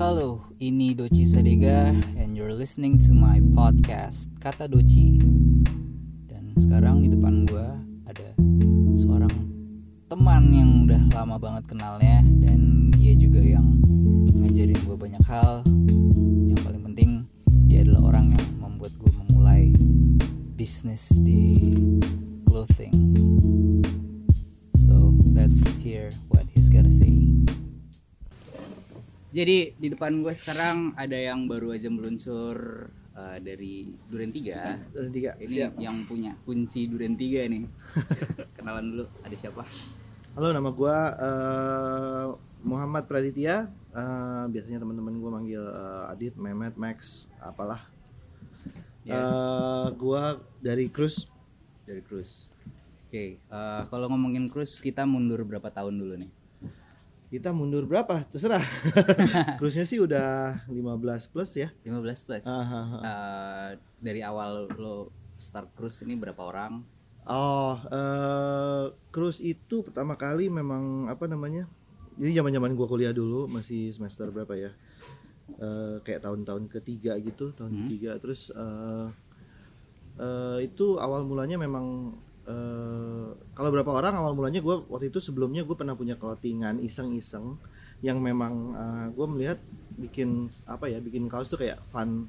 Halo, ini Doci Sadega and you're listening to my podcast Kata Doci. Dan sekarang di depan gua ada seorang teman yang udah lama banget kenalnya dan dia juga yang ngajarin gue banyak hal. Yang paling penting dia adalah orang yang membuat gue memulai bisnis di Jadi di depan gue sekarang ada yang baru aja meluncur uh, dari Duren 3 Duren tiga. Ini yang punya kunci Duren 3 nih Kenalan dulu, ada siapa? Halo, nama gua eh, Muhammad Praditya. Eh, biasanya teman-teman gua manggil eh, Adit, Mehmet, Max, apalah. Ya. Eh, gua dari Cruise. Dari Cruz Oke, uh, kalau ngomongin Cruz kita mundur berapa tahun dulu nih? Kita mundur berapa? Terserah. Cruise-nya sih udah 15 plus ya. 15 plus. Uh, Dari awal lo start Cruz ini berapa orang? Oh, eh Cruise itu pertama kali memang apa namanya? Jadi zaman-zaman gua kuliah dulu masih semester berapa ya? Eh, kayak tahun-tahun ketiga gitu, tahun Hmm. ketiga. Terus eh eh, itu awal mulanya memang eh kalau berapa orang awal mulanya gua waktu itu sebelumnya gue pernah punya clothingan iseng-iseng yang memang gue melihat bikin apa ya bikin kaos tuh kayak fun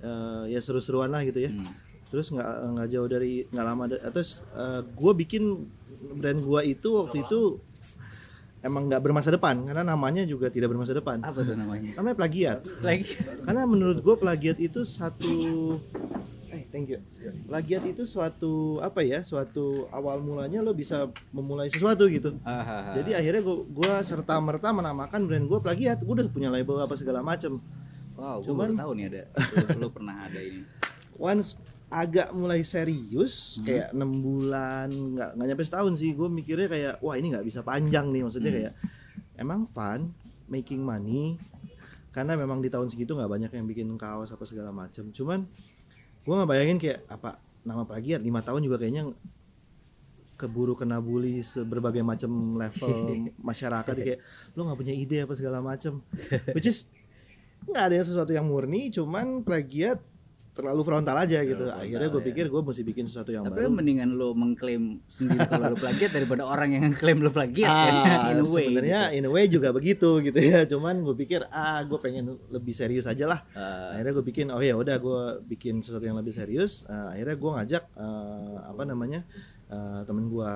eh, ya seru-seruan lah gitu ya Hmm. terus nggak nggak jauh dari nggak lama dari terus gue bikin brand gue itu waktu itu emang nggak bermasa depan karena namanya juga tidak bermasa depan Apa tuh namanya? namanya plagiat Lagi karena menurut gue plagiat itu satu eh thank you. Plagiat itu suatu apa ya suatu awal mulanya lo bisa memulai sesuatu gitu. Ah, ah, ah. jadi akhirnya gue gua serta merta menamakan brand gue plagiat. Gue udah punya label apa segala macem. Wow, cuman- baru tahu nih ada. Lo, lo pernah ada ini. Once agak mulai serius Hmm. kayak enam bulan nggak nggak nyampe setahun sih gue mikirnya kayak wah ini nggak bisa panjang nih maksudnya Hmm. kayak emang fun making money? Karena memang di tahun segitu nggak banyak yang bikin kaos apa segala macam cuman gue nggak bayangin kayak apa nama plagiat lima tahun juga kayaknya keburu kena bully berbagai macam level masyarakat kayak lo nggak punya ide apa segala macam. Which is nggak ada sesuatu yang murni cuman plagiat terlalu frontal aja gitu frontal, akhirnya gue ya. pikir gue mesti bikin sesuatu yang Tapi baru mendingan lo mengklaim sendiri kalau lo plagiat daripada orang yang klaim lo plagiat kan ah, in a way. sebenarnya gitu. in a way juga begitu gitu ya cuman gue pikir ah gue pengen lebih serius aja lah Ah, akhirnya gue bikin oh ya udah gue bikin sesuatu yang lebih serius Ah, akhirnya gue ngajak eh, apa namanya eh, temen gue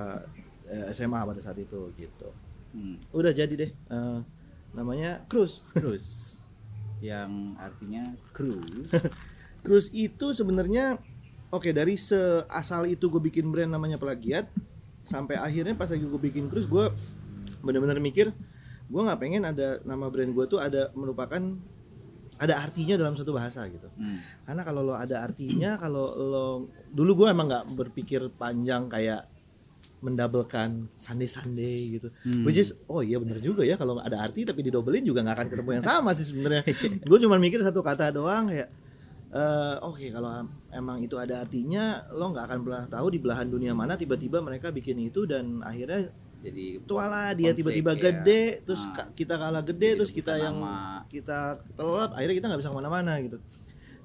eh, SMA pada saat itu gitu hmm. udah jadi deh Eh, namanya Cruz Terus yang artinya kru. Cruz itu sebenarnya oke dari seasal itu gue bikin brand namanya plagiat sampai akhirnya pas lagi gue bikin Cruz gue bener-bener mikir gue nggak pengen ada nama brand gue tuh ada merupakan ada artinya dalam satu bahasa gitu Hmm. karena kalau lo ada artinya kalau lo dulu gue emang nggak berpikir panjang kayak mendabelkan Sunday gitu Hmm. which is oh iya bener juga ya kalau ada arti tapi didobelin juga nggak akan ketemu yang sama sih sebenarnya gue cuma mikir satu kata doang kayak eh, oke kalau emang itu ada artinya lo nggak akan pernah tahu di belahan dunia mana tiba-tiba mereka bikin itu dan akhirnya Jadi tualah dia tiba-tiba ya. gede terus Ah. ka- kita kalah gede terus kita yang nama. kita telap akhirnya kita nggak bisa ke mana-mana gitu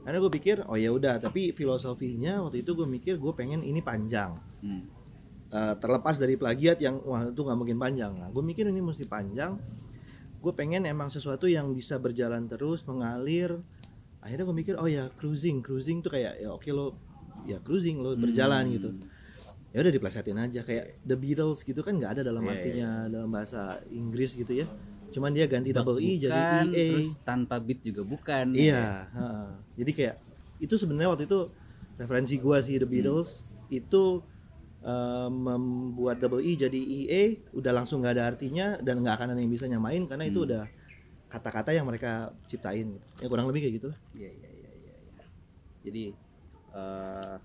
karena gue pikir oh ya udah tapi filosofinya waktu itu gue mikir gue pengen ini panjang hmm. Eh, terlepas dari plagiat yang wah itu nggak mungkin panjang nah gue mikir ini mesti panjang gue pengen emang sesuatu yang bisa berjalan terus mengalir akhirnya gue mikir oh ya cruising cruising tuh kayak ya oke lo ya cruising lo berjalan Hmm. gitu ya udah diplesetin aja kayak The Beatles gitu kan nggak ada dalam Iya, artinya dalam bahasa Inggris gitu ya cuman dia ganti double E jadi Bukan, EA terus tanpa beat juga bukan. iya heeh. jadi kayak itu sebenarnya waktu itu referensi gua sih The Beatles itu eh, membuat double E jadi EA udah langsung nggak ada artinya dan nggak akan ada yang bisa nyamain karena itu Hmm. udah kata-kata yang mereka ciptain ya kurang lebih kayak gitu lah Iya, iya, iya, iya, iya. Jadi eh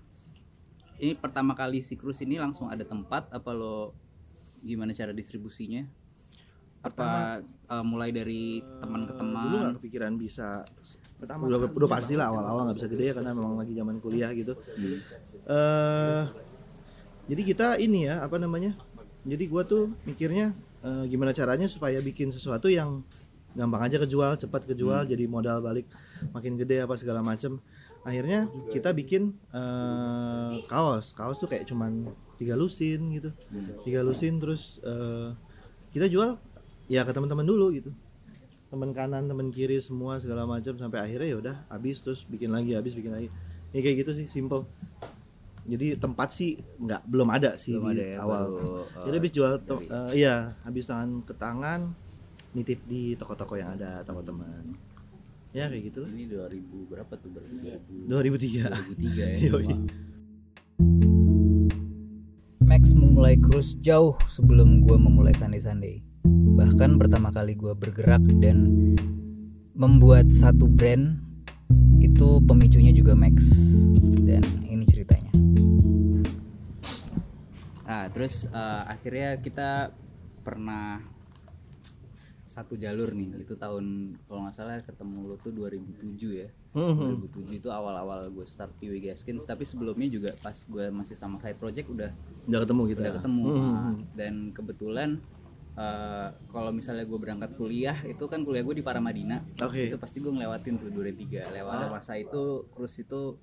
ini pertama kali si cruise ini langsung ada tempat apa lo gimana cara distribusinya? Apa eh, mulai dari teman ke dulu teman? nggak kepikiran bisa udah udah pasti lah awal-awal nggak bisa gede ya karena memang lagi zaman kuliah gitu Hmm. eh jadi kita ini ya apa namanya jadi gua tuh mikirnya eh, gimana caranya supaya bikin sesuatu yang gampang aja kejual cepat kejual jadi modal balik makin gede apa segala macem. Akhirnya kita bikin eh, kaos. Kaos tuh kayak cuman tiga lusin gitu. Tiga lusin terus eh, kita jual ya ke teman-teman dulu gitu. Teman kanan teman kiri semua segala macam sampai akhirnya ya udah habis terus bikin lagi habis bikin lagi. Ya kayak gitu sih simple. Jadi tempat sih nggak belum ada sih Belum di ada ya, awal. baru, jadi eh, habis jual to- eh, iya habis tangan ke tangan nitip di toko-toko yang ada toko teman ya kayak gitu Ini 2000 berapa tuh berarti 2003 2003 ya. Max memulai cruise jauh sebelum gue memulai Sunday Sunday. Bahkan pertama kali gue bergerak dan membuat satu brand itu pemicunya juga Max dan ini ceritanya. Nah terus eh, akhirnya kita pernah satu jalur nih itu tahun kalau nggak salah ketemu lo tuh 2007 ya. Mhm. 2007 itu awal-awal gue start PW Gaskins tapi sebelumnya juga pas gue masih sama side project udah udah ketemu kita udah ketemu Mhm. Nah, dan kebetulan eh, kalau misalnya gue berangkat kuliah itu kan kuliah gue di Paramadina Oke. itu pasti gue ngelewatin tuh Duren 3 lewat masa itu cruise itu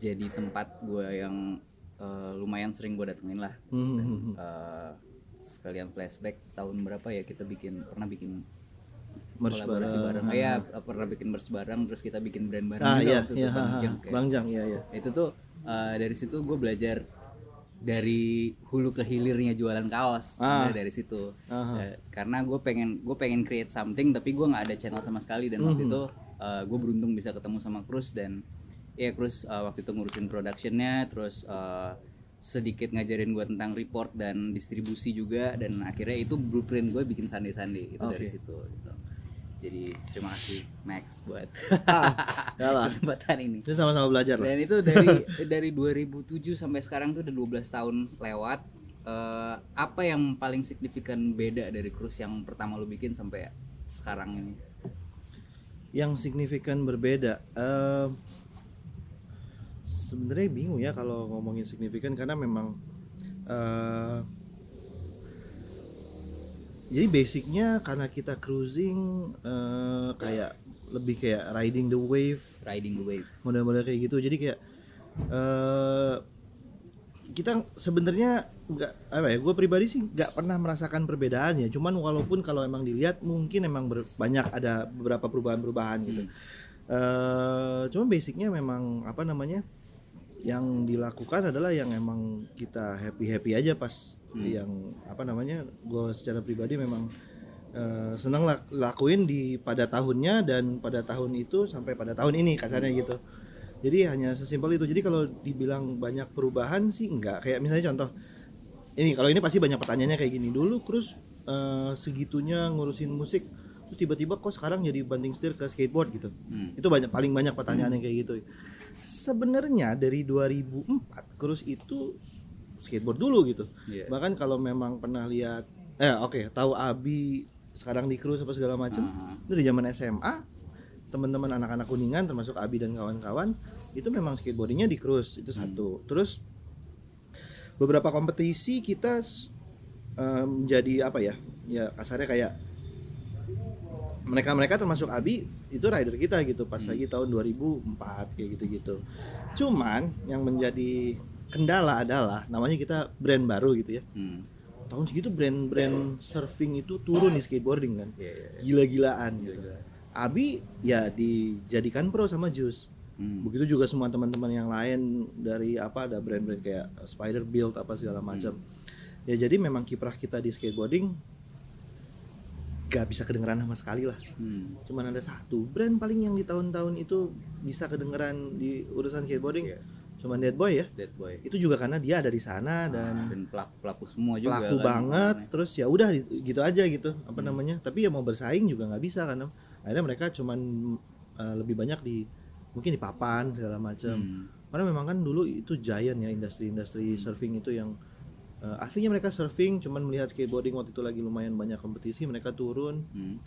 jadi tempat gue yang eh, lumayan sering gue datengin lah Mhm. Eh, sekalian flashback tahun berapa ya kita bikin pernah bikin Merch kolaborasi bareng. bareng, Oh, iya pernah bikin merch bareng terus kita bikin brand bareng ah juga iya waktu iya itu Bang kayak- Bang Jang iya iya. Itu tuh eh, dari situ gue belajar dari hulu ke hilirnya jualan kaos. Ah. Nah, dari situ. Eh, karena gue pengen gue pengen create something tapi gue nggak ada channel sama sekali. Dan waktu itu gue beruntung bisa ketemu sama Cruz dan ya Cruz eh, waktu itu ngurusin productionnya terus eh, sedikit ngajarin gue tentang report dan distribusi juga dan akhirnya itu blueprint gue bikin Sunday Sunday itu dari Oke. situ gitu. jadi terima kasih Max buat ah kesempatan ini. Kita sama-sama belajar lah. Dan itu dari dari 2007 sampai sekarang tuh udah 12 tahun lewat. Eh, apa yang paling signifikan beda dari cruise yang pertama lu bikin sampai sekarang ini? Yang signifikan berbeda eh sebenarnya bingung ya kalau ngomongin signifikan karena memang eh jadi basicnya karena kita cruising eh, kayak lebih kayak riding the wave. Riding the wave. Model-model kayak gitu. Jadi kayak eh kita sebenarnya nggak apa ya gue pribadi sih nggak pernah merasakan perbedaan ya cuman walaupun kalau emang dilihat mungkin emang ber- banyak ada beberapa perubahan-perubahan gitu. Eh cuma basicnya memang apa namanya yang dilakukan adalah yang emang kita happy happy aja pas yang apa namanya gue secara pribadi memang eh, senang lak- lakuin di pada tahunnya dan pada tahun itu sampai pada tahun ini kasarnya gitu. Jadi hanya sesimpel itu. Jadi kalau dibilang banyak perubahan sih enggak. Kayak misalnya contoh ini kalau ini pasti banyak pertanyaannya kayak gini. Dulu terus eh, segitunya ngurusin musik terus tiba-tiba kok sekarang jadi banting setir ke skateboard gitu. Hmm. itu banyak paling banyak pertanyaan yang kayak gitu sebenarnya dari 2004 Cruz itu skateboard dulu gitu Iya. bahkan kalau memang pernah lihat eh oke tahu Abi sekarang di Cruz apa segala macam Ah. itu di zaman SMA teman-teman anak-anak kuningan termasuk Abi dan kawan-kawan itu memang skateboardingnya di Cruz itu satu terus beberapa kompetisi kita eh, menjadi apa ya ya kasarnya kayak mereka-mereka termasuk Abi itu rider kita gitu pas lagi tahun 2004 kayak gitu-gitu. Cuman yang menjadi kendala adalah namanya kita brand baru gitu ya. Hmm. Tahun segitu brand-brand surfing itu turun di skateboarding kan. Iya, iya, iya. Gila-gilaan gitu. Abi ya dijadikan pro sama Jus. Hmm. Begitu juga semua teman-teman yang lain dari apa ada brand-brand kayak Spider Build apa segala macam. Ya jadi memang kiprah kita di skateboarding gak bisa kedengeran sama sekali lah Hmm. cuman ada satu brand paling yang di tahun-tahun itu bisa kedengeran di urusan skateboarding Iya. cuman Dead Boy ya Dead boy itu juga karena dia ada di sana dan dan pelaku pelaku semua juga pelaku kan. banget terus ya udah gitu aja gitu apa Hmm. namanya tapi ya mau bersaing juga nggak bisa karena akhirnya mereka cuman eh, lebih banyak di mungkin di papan segala macam Hmm. karena memang kan dulu itu giant ya industri-industri surfing itu yang eh, aslinya mereka surfing cuman melihat skateboarding waktu itu lagi lumayan banyak kompetisi mereka turun. Hmm.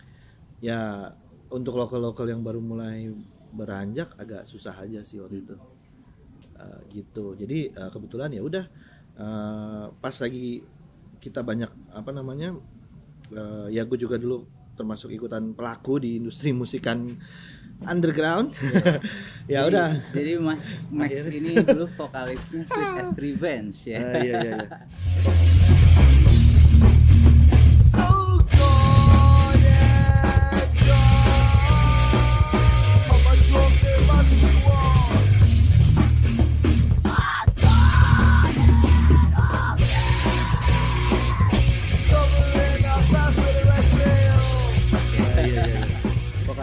ya untuk lokal-lokal yang baru mulai beranjak agak susah aja sih waktu itu. Eh, gitu. Jadi eh, kebetulan ya udah eh, pas lagi kita banyak apa namanya eh, ya gue juga dulu termasuk ikutan pelaku di industri musikan underground. Ya Jadi- udah. Jadi Mas Max ini dulu vokalisnya Sweet as Revenge ya. Iya iya iya Iya,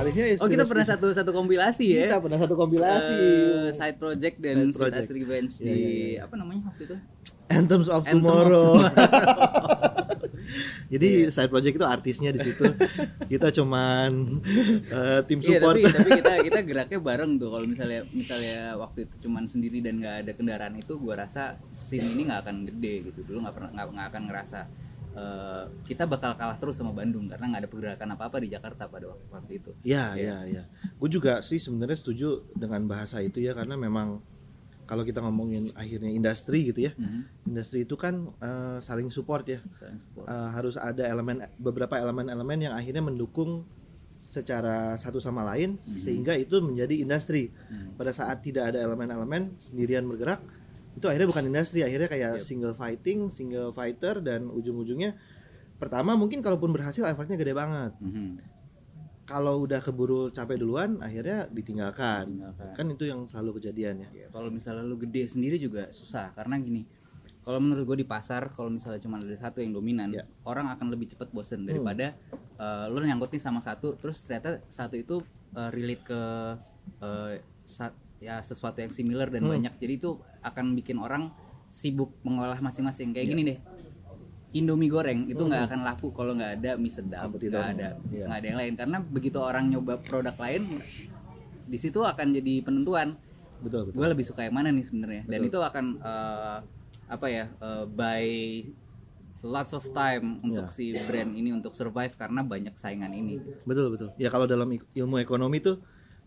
vokalisnya Oh kita pernah satu satu kompilasi ya. kita pernah satu kompilasi Eh, side project dan Side Sweet project. Revenge Iya, di iya, iya. apa namanya waktu itu? Anthems of Anthem of Tomorrow. Jadi side project itu artisnya di situ. Kita cuman eh, tim Iya support. tapi tapi kita kita geraknya bareng tuh kalau misalnya misalnya waktu itu cuman sendiri dan nggak ada kendaraan itu gua rasa scene ini nggak akan gede gitu dulu nggak pernah nggak akan ngerasa eh, kita bakal kalah terus sama Bandung karena nggak ada pergerakan apa apa di Jakarta pada waktu, waktu itu. Ya, Iya. ya, ya. Gue juga sih sebenarnya setuju dengan bahasa itu ya karena memang kalau kita ngomongin akhirnya industri gitu ya. Mhm. Industri itu kan eh, saling support ya. Saling support. Eh, harus ada elemen beberapa elemen-elemen yang akhirnya mendukung secara satu sama lain sehingga itu menjadi industri. Hmm. Pada saat tidak ada elemen-elemen sendirian bergerak itu akhirnya bukan industri, akhirnya kayak Yep. single fighting, single fighter dan ujung-ujungnya pertama mungkin kalaupun berhasil effortnya gede banget. Mhm. Kalau udah keburu capek duluan akhirnya ditinggalkan. Tinggalkan. Kan itu yang selalu kejadian ya. Ya, kalau misalnya lu gede sendiri juga susah karena gini kalau menurut gue di pasar kalau misalnya cuma ada satu yang dominan Ya. orang akan lebih cepat bosen daripada eh, lu nyangkut nih sama satu terus ternyata satu itu eh, relate ke sa- ya sesuatu yang similar dan Hmm. banyak jadi itu akan bikin orang sibuk mengolah masing-masing kayak Ya. gini deh Indomie goreng itu nggak akan laku kalau nggak ada mie sedap nggak ada Iya. nggak ada yang lain karena begitu orang nyoba produk lain di situ akan jadi penentuan Betul, betul. gue lebih suka yang mana nih sebenarnya dan itu akan eh, apa ya eh, by lots of time untuk Ya. si brand ini untuk survive karena banyak saingan ini Betul, betul. Ya kalau dalam ilmu ekonomi tuh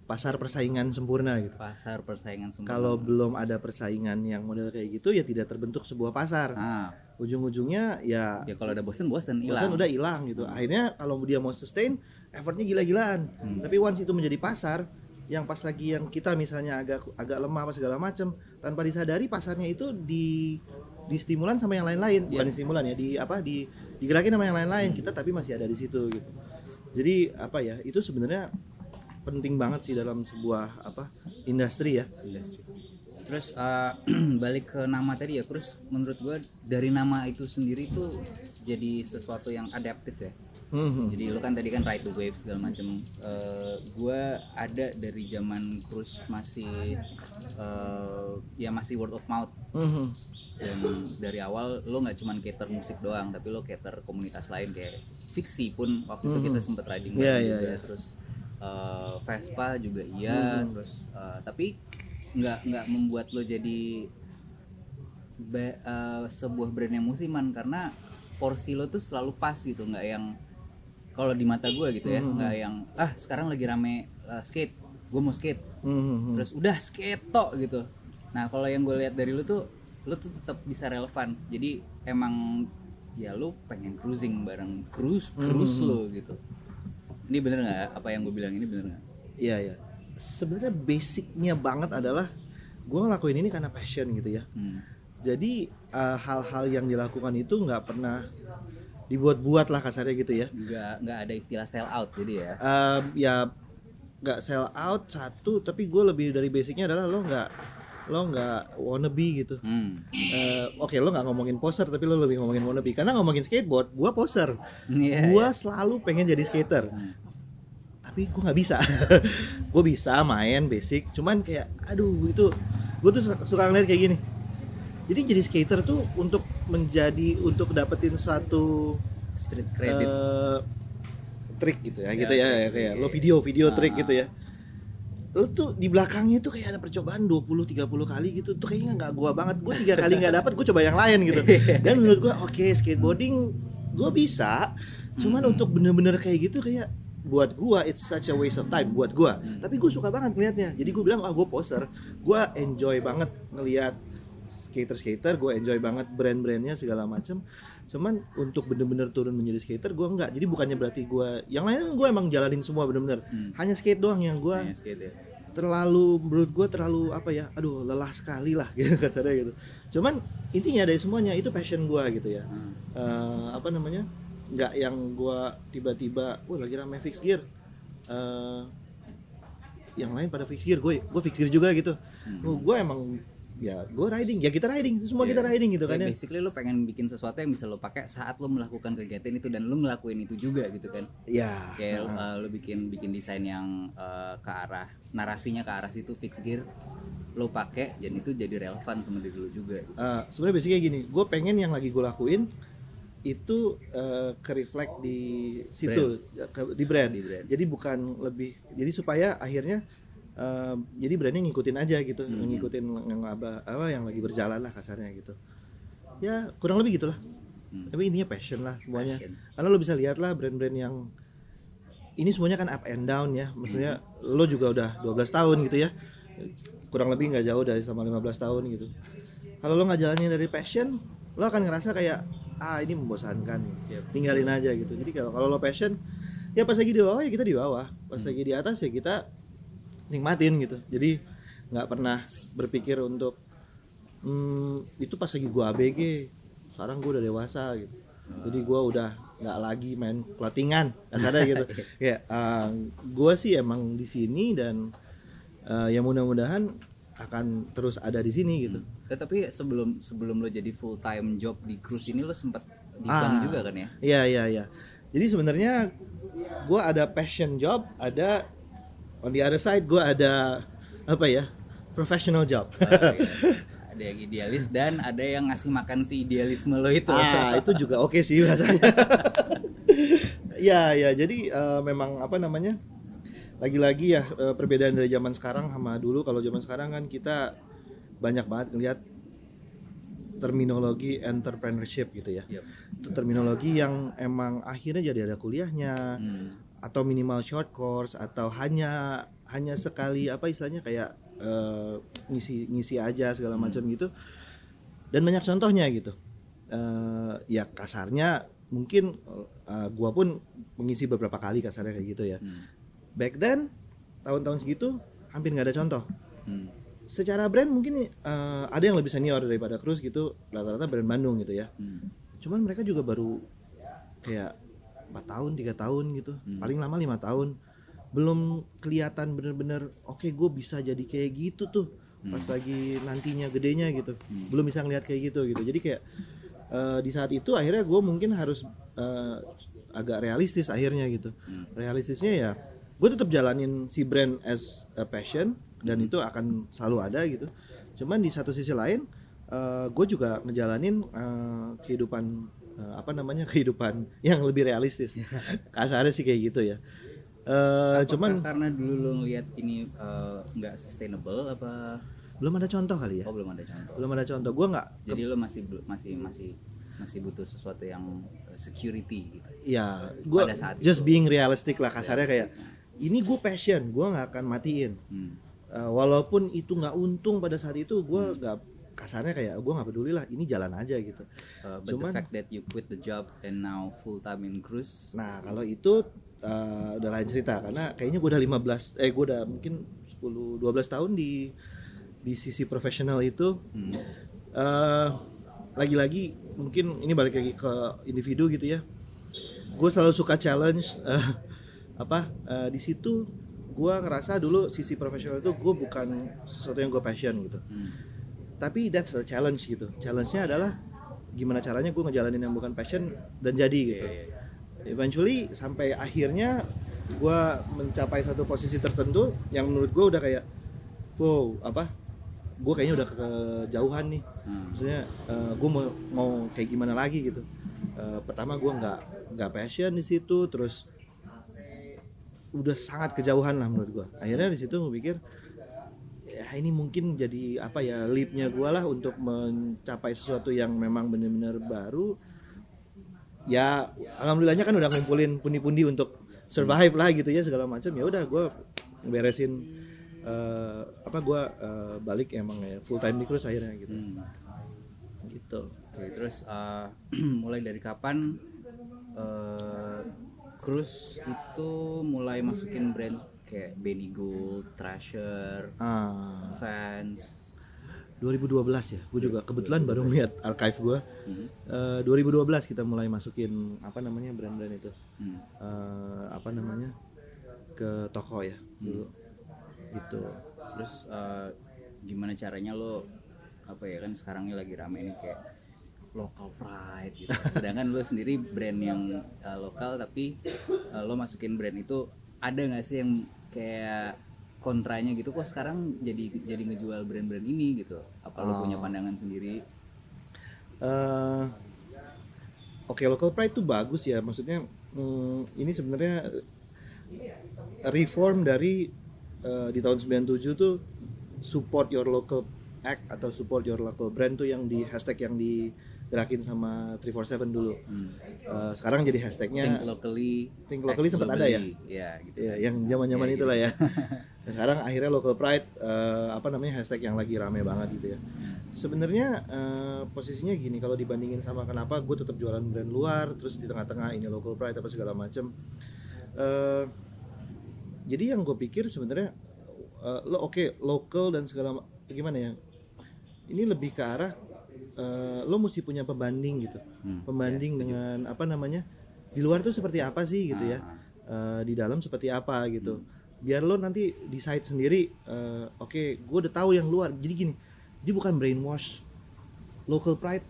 pasar persaingan sempurna gitu. pasar persaingan semua Kalau belum ada persaingan yang model kayak gitu ya tidak terbentuk sebuah pasar. nah Ujung-ujungnya ya ya kalau udah bosen bosen hilang udah hilang gitu. Akhirnya kalau dia mau sustain, effortnya gila-gilaan. Hmm. Tapi once itu menjadi pasar, yang pas lagi yang kita misalnya agak agak lemah apa segala macam, tanpa disadari pasarnya itu di di stimulan sama yang lain-lain, bukan Iya. di stimulan ya, di apa di digerakin sama yang lain-lain. Kita tapi masih ada di situ gitu. Jadi apa ya? Itu sebenarnya penting banget sih dalam sebuah apa industri ya. Industri. terus eh, balik ke nama tadi ya terus menurut gue dari nama itu sendiri tuh jadi sesuatu yang adaptif ya Hmm. jadi lu kan tadi kan right to wave segala macam Eh, gua ada dari zaman cruise masih eh, ya masih word of mouth Hmm. dan dari awal lo nggak cuman cater musik doang tapi lo cater komunitas lain kayak fiksi pun waktu itu kita sempet riding Iya, bareng iya, juga iya. terus eh, Vespa juga iya terus eh, tapi nggak nggak membuat lo jadi be- eh, sebuah brand yang musiman karena porsi lo tuh selalu pas gitu nggak yang kalau di mata gue gitu ya nggak yang ah sekarang lagi rame eh, skate gue mau skate. Hmm. terus udah skate tok gitu. Nah kalau yang gue lihat dari lu tuh lu tuh tetap bisa relevan. Jadi emang ya lu pengen cruising bareng cruise cruise lu gitu ini bener nggak apa yang gue bilang ini bener nggak Iya ya. Sebenarnya basicnya banget adalah gue ngelakuin ini karena passion gitu ya. hmm. Jadi eh, hal-hal yang dilakukan itu nggak pernah dibuat-buat lah kasarnya gitu ya. nggak nggak ada istilah sell out jadi ya Em, ya nggak sell out satu, tapi gue lebih dari basicnya adalah lo nggak lo nggak wannabe gitu. hmm. Eh, Oke lo nggak ngomongin poser tapi lo lebih ngomongin wannabe karena ngomongin skateboard gue poser. Iya, gue selalu pengen jadi skater. Hmm. tapi gue nggak bisa gue bisa main basic cuman kayak aduh itu gue tuh suka, ngeliat kayak gini jadi jadi skater tuh untuk menjadi untuk dapetin suatu street credit eh, trik gitu ya, Ya, gitu ya, trik, ya, kayak trik. lo video video Ah. trik gitu ya lo tuh di belakangnya tuh kayak ada percobaan 20 30 kali gitu. Tuh kayaknya nggak gua banget. Gue tiga kali nggak dapet gue coba yang lain gitu. Dan menurut gua oke skateboarding gue bisa. Cuman untuk bener-bener kayak gitu kayak buat gua it's such a waste of time buat gua. Tapi gue suka banget ngeliatnya. Jadi gue bilang ah gue poser. Gue enjoy banget ngeliat skater skater gue enjoy banget brand-brandnya segala macem cuman untuk bener-bener turun menjadi skater gue enggak jadi bukannya berarti gue yang lain gue emang jalanin semua bener-bener Hmm. hanya skate doang yang gue ya. terlalu menurut gue terlalu apa ya aduh lelah sekali lah gitu kasarnya gitu cuman intinya dari semuanya itu passion gue gitu ya Hmm. Eh, apa namanya nggak yang gue tiba-tiba wah lagi rame fix gear Eh, yang lain pada fix gear gue gue fix gear juga gitu Hmm. gue emang ya gue riding ya kita riding semua kita Iya. riding gitu kan ya basically lu pengen bikin sesuatu yang bisa lo pakai saat lo melakukan kegiatan itu dan lu ngelakuin itu juga gitu kan ya kayak uh, lu bikin bikin desain yang uh, ke arah narasinya ke arah situ fix gear lo pakai dan itu jadi relevan sama diri lu juga gitu. Eh, sebenarnya basicnya gini gue pengen yang lagi gue lakuin itu eh, ke reflect di situ ke- di brand. Di brand. jadi bukan lebih jadi supaya akhirnya eh, jadi brandnya ngikutin aja gitu Hmm. ngikutin yang apa apa yang lagi berjalan lah kasarnya gitu ya kurang lebih gitulah Hmm. tapi intinya passion lah semuanya Passion. karena lo bisa lihat lah brand-brand yang ini semuanya kan up and down ya maksudnya lo juga udah 12 tahun gitu ya kurang lebih nggak jauh dari sama 15 tahun gitu kalau lo nggak jalanin dari passion lo akan ngerasa kayak ah ini membosankan Yep. tinggalin aja gitu jadi kalau kalau lo passion ya pas lagi di bawah ya kita di bawah pas Hmm. lagi di atas ya kita nikmatin gitu. Jadi nggak pernah berpikir untuk hmm, itu pas lagi gua ABG sekarang gua udah dewasa gitu. Jadi gua udah nggak lagi main clothingan kasarnya gitu. Kayak uh, gua sih emang di sini dan uh, ya mudah-mudahan akan terus ada di sini gitu. Eh, tapi sebelum sebelum lo jadi full time job di cruise ini lo sempat di Ah. bank juga kan ya? Iya iya iya. Jadi sebenarnya gua ada passion job, ada on the other side gua ada apa ya professional job. Oh, iya. ada yang idealis dan ada yang ngasih makan si idealisme lo itu ah itu juga oke sih bahasanya. ya ya jadi eh, memang apa namanya lagi-lagi ya eh, perbedaan dari zaman sekarang sama dulu kalau zaman sekarang kan kita banyak banget ngeliat terminologi entrepreneurship gitu ya Yep. itu terminologi yang emang akhirnya jadi ada kuliahnya Hmm. Atau minimal short course atau hanya hanya sekali apa istilahnya kayak eh, ngisi ngisi aja segala macam gitu dan banyak contohnya gitu Eh, ya kasarnya mungkin eh, gua pun mengisi beberapa kali kasarnya kayak gitu ya Hmm. back then tahun-tahun segitu hampir nggak ada contoh Hmm. secara brand mungkin eh, ada yang lebih senior daripada Cruz gitu rata-rata brand Bandung gitu ya Hmm. cuman mereka juga baru kayak empat tahun tiga tahun gitu. Hmm. paling lama lima tahun. Belum kelihatan bener-bener oke gue bisa jadi kayak gitu tuh. Pas lagi nantinya gedenya gitu. Hmm. belum bisa ngelihat kayak gitu gitu. Jadi kayak eh, di saat itu akhirnya gue mungkin harus eh, agak realistis akhirnya gitu. Hmm. realistisnya ya gue tetap jalanin si brand as a passion dan itu akan selalu ada gitu. Cuman di satu sisi lain gue juga ngejalanin eh, kehidupan eh, apa namanya kehidupan yang lebih realistis. Kasarnya sih kayak gitu ya. Apakah cuman karena dulu lo ngelihat ini eh, nggak sustainable apa? Belum ada contoh kali ya? Oh belum ada contoh. Belum ada contoh. Gue nggak jadi lo masih masih masih masih butuh sesuatu yang security gitu? Ya gue just itu. being realistic lah kasarnya kayak ini gue passion gue nggak akan matiin. Hmm. Eh, walaupun itu nggak untung pada saat itu gue Hmm. Kasarnya kayak gue nggak peduli lah ini jalan aja gitu. Uh, but Cuman- the fact that you quit the job and now full time in cruise? Nah kalau itu eh, udah lain cerita karena kayaknya gue udah 15 eh gue udah mungkin 10 12 tahun di di sisi profesional itu. Hmm. eh lagi-lagi mungkin ini balik lagi ke individu gitu ya. Gue selalu suka challenge eh, apa eh, di situ gue ngerasa dulu sisi profesional itu gue bukan sesuatu yang gue passion gitu. Hmm. Tapi that's a challenge gitu. Challenge-nya adalah gimana caranya gue ngejalanin yang bukan passion dan jadi gitu. Eventually sampai akhirnya gue mencapai satu posisi tertentu yang menurut gue udah kayak wow apa? Gue kayaknya udah kejauhan nih. Hmm. maksudnya gue mau mau kayak gimana lagi gitu. Eh, pertama gue nggak nggak passion di situ terus udah sangat kejauhan lah menurut gue akhirnya di situ gue pikir ini mungkin jadi apa ya leapnya gue lah untuk mencapai sesuatu yang memang benar-benar baru. Ya alhamdulillahnya kan udah ngumpulin pundi-pundi untuk survive lah gitu ya segala macam. Ya udah gue beresin eh, apa gue eh, balik emang ya full time di cruise akhirnya gitu. Hmm. gitu. Oke, terus uh, mulai dari kapan uh, Cruz itu mulai masukin brand kayak Benny Gold, Treasure, ah Vans. 2012 ya gue juga kebetulan baru melihat archive gue Hmm. Eh, 2012 kita mulai masukin apa namanya brand-brand itu Hmm. Eh, apa namanya ke toko ya dulu gitu Terus uh, gimana caranya lo apa ya kan sekarang ini lagi rame nih kayak local pride gitu. Sedangkan lo sendiri brand yang uh, lokal tapi uh, lo masukin brand itu ada nggak sih yang kayak kontranya gitu kok sekarang jadi jadi ngejual brand-brand ini gitu. Apa lo punya pandangan sendiri? Eh, Oke local pride itu bagus ya maksudnya hmm, ini sebenarnya reform dari eh, di tahun 97 tuh support your local act atau support your local brand tuh yang di hashtag yang digerakin sama 347 dulu. Hmm. Eh, sekarang jadi hashtagnya Think locally. Think locally act sempat ada ya? Ya gitu. ya yang zaman-zaman Ya, gitu. itulah ya. Sekarang akhirnya local pride eh, apa namanya hashtag yang lagi rame banget gitu ya. Sebenarnya eh, posisinya gini kalau dibandingin sama kenapa gue tetap jualan brand luar terus di tengah-tengah ini local pride apa segala macam. Eh, jadi yang gue pikir sebenarnya eh, lo oke local dan segala ma- gimana ya? Ini lebih ke arah eh, lo mesti punya pembanding gitu. Hmm, Pembanding dengan apa namanya? Di luar tuh seperti apa sih gitu ya? Eh, di dalam seperti apa gitu. Biar lo nanti decide sendiri eh, oke, gue udah tahu yang luar. Jadi gini. Jadi bukan brainwash local pride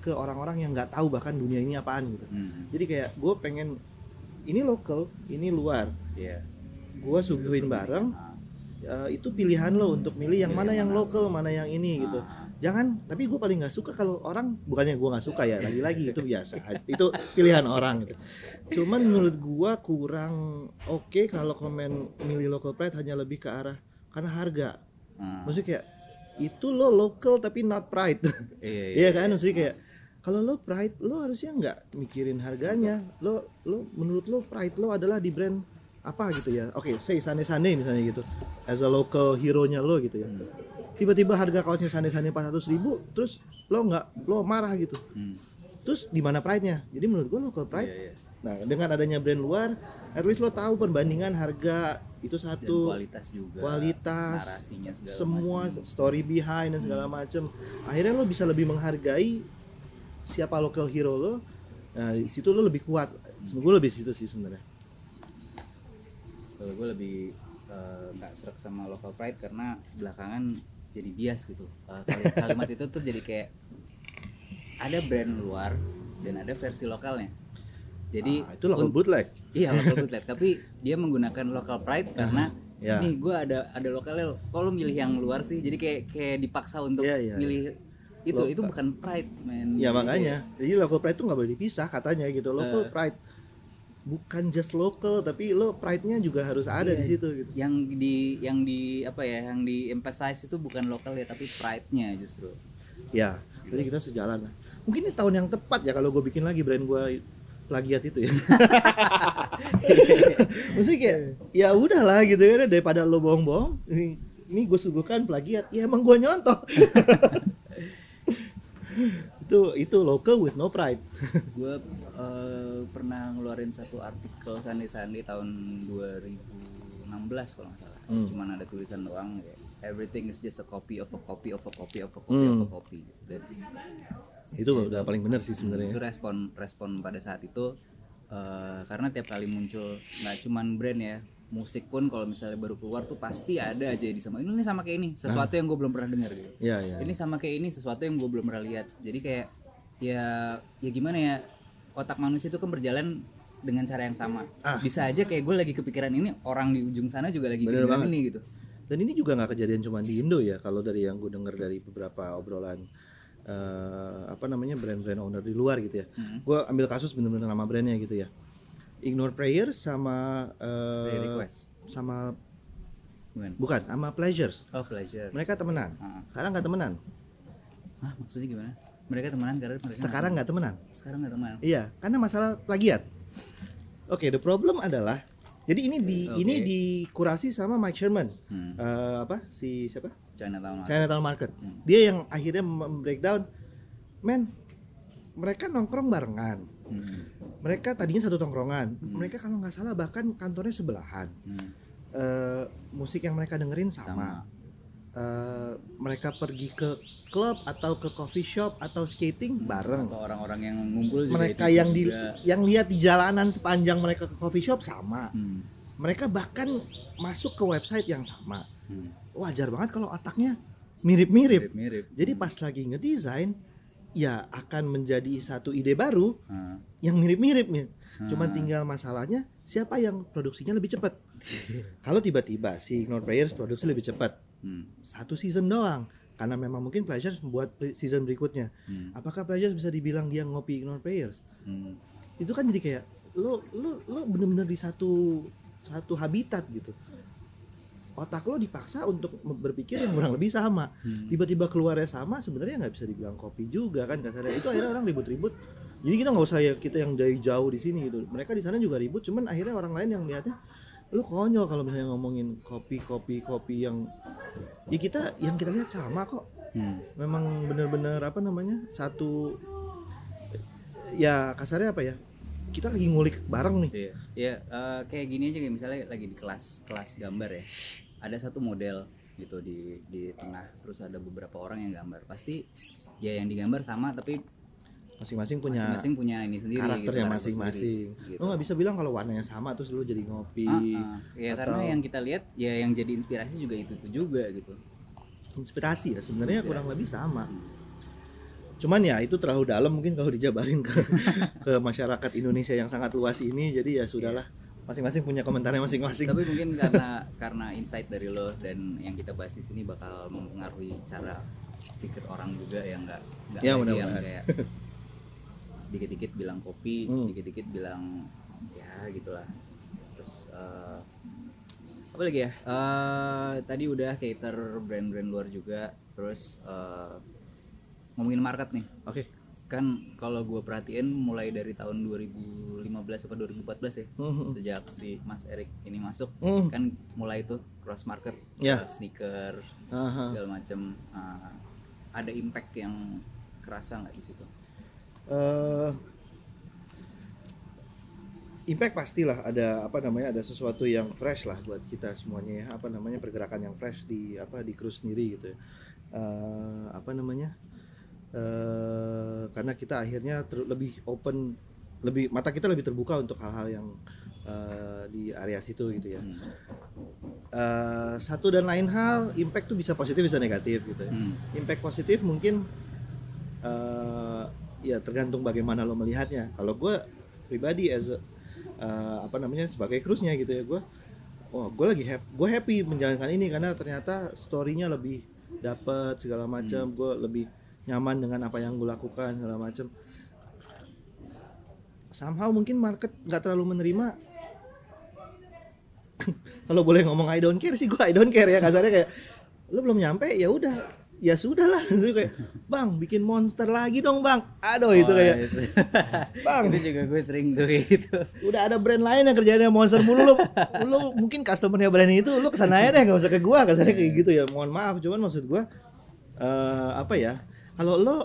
ke orang-orang yang nggak tahu bahkan dunia ini apaan gitu. Hmm. Jadi kayak gue pengen ini local, ini luar. Iya. Gue suguhin bareng. eh, itu pilihan lo untuk milih yang mana yang lokal, mana yang ini gitu. Jangan, tapi gue paling nggak suka kalau orang bukannya gue nggak suka ya, lagi-lagi itu biasa, itu pilihan orang gitu. Cuman menurut gue kurang oke kalau komen milih local pride hanya lebih ke arah karena harga. Ah. Maksudnya kayak itu lo local tapi not pride. Iya, iya. Iya kan maksudnya kayak kalau lo pride lo harusnya nggak mikirin harganya. Lo lo menurut lo pride lo adalah di brand apa gitu ya. Oke, say Sane Sane misalnya gitu. As a local hero-nya lo gitu ya. Tiba-tiba harga kaosnya Sane 400 ribu terus lo nggak lo marah gitu. Hmm. Terus di mana pride-nya? Jadi menurut gua local pride. Iya, iya. Nah, dengan adanya brand luar, at least lo tahu perbandingan harga itu Dan satu kualitas juga. kualitas, narasinya segala semua macam. story behind dan segala macem akhirnya lo bisa lebih menghargai siapa local hero lo nah di situ lo lebih kuat gue lebih situ sih sebenarnya Kalau gue lebih eh, nggak serak sama local pride karena belakangan jadi bias gitu. Eh, kali- kalimat itu tuh jadi kayak ada brand luar dan ada versi lokalnya. Jadi Ah, itu local bootleg Iya local bootleg, tapi dia menggunakan local pride karena ya. nih gue ada ada lokalnya. Kalau milih yang luar sih, jadi kayak kayak dipaksa untuk Iya, iya, milih itu Lo- itu bukan pride man. ya Jadi makanya jadi local pride itu nggak boleh dipisah katanya gitu local Eh. pride bukan just local tapi lo pride-nya juga harus ada Iya. di situ gitu. yang di yang di apa ya yang di emphasize itu bukan lokal ya tapi pride-nya justru. Ya jadi kita sejalan lah. Mungkin ini tahun yang tepat ya kalau gue bikin lagi brand gue plagiat itu ya. Maksudnya kayak ya udahlah gitu kan daripada lo bohong-bohong ini, ini gue suguhkan plagiat. Ya emang gue nyontoh. Itu itu local with no pride. Gue eh, pernah ngeluarin satu artikel Sandi Sandi tahun 2016 kalau nggak salah. Hmm. cuman ada tulisan doang ya everything is just a copy of a copy of a copy of a copy of a Hmm. copy dan itu udah paling bener sih itu sebenarnya respon respon pada saat itu eh, karena tiap kali muncul nggak cuman brand ya musik pun kalau misalnya baru keluar tuh pasti ada aja di sama ini sama kayak ini sesuatu yang gue belum pernah dengar gitu. Ya ya ini sama kayak ini sesuatu yang gue belum pernah lihat. Jadi kayak ya ya gimana ya otak manusia itu kan berjalan dengan cara yang sama. Ah. bisa aja kayak gue lagi kepikiran ini orang di ujung sana juga lagi Bener kepikiran banget. ini gitu. Dan ini juga nggak kejadian cuma di Indo ya kalau dari yang gue dengar dari beberapa obrolan eh, apa namanya brand-brand owner di luar gitu ya. Hmm. gue ambil kasus bener-bener nama brandnya gitu ya. Ignore Prayers sama eh, Free request. sama bukan. Bukan sama Pleasures. Oh pleasure mereka temenan. Ah. sekarang nggak temenan. Hah, maksudnya gimana mereka temenan karena mereka sekarang nggak temenan sekarang nggak temenan iya karena masalah plagiat oke the problem adalah jadi ini di Oke. ini dikurasi sama Mike Sherman hmm. Eh, apa si siapa Chinatown Market. Chinatown Market. Hmm. Dia yang akhirnya breakdown men mereka nongkrong barengan Hmm. mereka tadinya satu tongkrongan Hmm. mereka kalau nggak salah bahkan kantornya sebelahan Hmm. Eh, musik yang mereka dengerin Sama. sama, Eh, mereka pergi ke klub atau ke coffee shop atau skating bareng Atau orang-orang yang ngumpul juga mereka itu yang di juga. yang lihat di jalanan sepanjang mereka ke coffee shop sama Hmm. mereka bahkan masuk ke website yang sama Hmm. wajar banget kalau otaknya mirip-mirip jadi pas lagi ngedesain ya akan menjadi satu ide baru Ah. yang mirip-mirip nih cuman Ah. tinggal masalahnya siapa yang produksinya lebih cepat kalau tiba-tiba si Ignore Players produksi lebih cepat Hmm. satu season doang karena memang mungkin Pleasures membuat season berikutnya. Hmm. apakah Pleasures bisa dibilang dia ngopi Ignore Players Hmm. itu kan jadi kayak lo lo lo bener-bener di satu satu habitat gitu. Otak lo dipaksa untuk berpikir yang kurang lebih sama. Hmm. tiba-tiba keluarnya sama sebenarnya nggak bisa dibilang kopi juga kan kasarnya. Itu akhirnya orang ribut-ribut. Jadi kita nggak usah ya kita yang dari jauh di sini gitu. Mereka di sana juga ribut cuman akhirnya orang lain yang lihatnya lu konyol kalau misalnya ngomongin kopi kopi kopi yang ya kita yang kita lihat sama kok Hmm. memang bener-bener apa namanya satu ya kasarnya apa ya kita lagi ngulik bareng nih Iya, ya eh, kayak gini aja kayak misalnya lagi di kelas kelas gambar ya. Ada satu model gitu di di tengah, terus ada beberapa orang yang gambar. Pasti ya yang digambar sama tapi masing-masing punya masing-masing punya ini sendiri karakternya gitu, masing-masing gitu. lo nggak bisa bilang kalau warnanya sama terus lu jadi ngopi ah. Ya karena atau- yang kita lihat ya yang jadi inspirasi juga itu tuh juga gitu. inspirasi ya sebenarnya kurang lebih sama cuman ya itu terlalu dalam mungkin kalau dijabarin ke ke masyarakat Indonesia yang sangat luas ini jadi ya sudahlah masing-masing punya komentarnya masing-masing Tapi mungkin karena karena insight dari lo dan yang kita bahas di sini bakal mempengaruhi cara pikir orang juga yang nggak nggak Ya, kayak dikit-dikit bilang kopi, Hmm. dikit-dikit bilang ya gitulah. Terus eh, apa lagi ya? Eh, tadi udah cater brand-brand luar juga. Terus eh, ngomongin market nih. oke Kan kalau gue perhatiin mulai dari tahun 2015 apa 2014 ya Mhm. sejak si Mas Erik ini masuk Mhm. kan mulai tuh cross market Ya. uh, sneaker Aha. segala macam uh, ada impact yang kerasa nggak di situ Eh, impact pastilah ada apa namanya ada sesuatu yang fresh lah buat kita semuanya ya apa namanya pergerakan yang fresh di apa di cruise sendiri gitu ya. Eh, apa namanya eh karena kita akhirnya ter- lebih open lebih mata kita lebih terbuka untuk hal-hal yang eh, di area situ gitu ya. Eh, satu dan lain hal impact tuh bisa positif bisa negatif gitu ya Hmm. impact positif mungkin ya tergantung bagaimana lo melihatnya. Kalau gue pribadi as a- eh, apa namanya sebagai cruise-nya gitu ya gue oh gue lagi happy gue happy menjalankan ini karena ternyata story-nya lebih dapat segala macam gue lebih nyaman dengan apa yang gue lakukan segala macam somehow mungkin market nggak terlalu menerima. Kalau boleh ngomong I don't care sih gue I don't care ya kasarnya kayak lu belum nyampe ya udah ya sudah lah. Terus kayak bang bikin monster lagi dong bang. Aduh itu Oh, kayak itu. bang. Itu juga gue sering tuh gitu. Udah ada brand lain yang kerjanya monster mulu. Lu lu mungkin customernya brand itu lu ke sana aja deh gak usah ke gua kasarnya kayak gitu ya. Mohon maaf cuman maksud gua eh apa ya kalau lo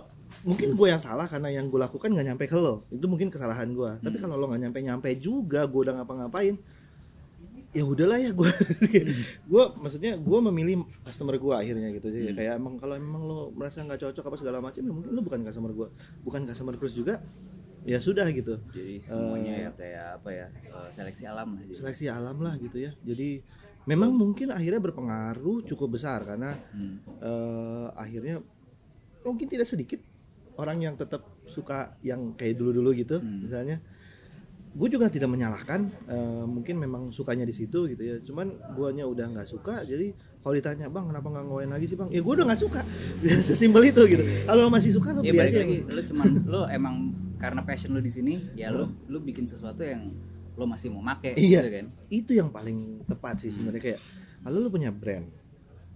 mungkin gue yang salah karena yang gue lakukan nggak nyampe ke lo. Itu mungkin kesalahan gua. Tapi kalau lo nggak nyampe nyampe juga gue udah ngapa-ngapain ya udahlah ya gue gue maksudnya gue memilih customer gue akhirnya gitu jadi kayak emang kalau emang lo merasa nggak cocok apa segala macam ya mungkin lo bukan customer gue bukan customer cruise juga ya sudah gitu jadi semuanya ya kayak apa ya uh, seleksi alam lah jadi. seleksi alam lah gitu ya jadi memang mungkin akhirnya berpengaruh cukup besar karena Hmm. eh, akhirnya mungkin tidak sedikit orang yang tetap suka yang kayak dulu-dulu gitu Hmm. misalnya gue juga tidak menyalahkan eh, mungkin memang sukanya di situ gitu ya. Cuman guanya udah nggak suka jadi kalau ditanya bang kenapa nggak ngawain lagi sih bang? Ya gue udah nggak suka. Sesimpel itu gitu. Kalau lo masih suka lo ya beli aja. lagi. Lu cuman lu emang karena passion lu di sini ya lu lu bikin sesuatu yang lu masih mau make Iya. gitu kan. Itu yang paling tepat sih sebenarnya kayak kalau lo punya brand.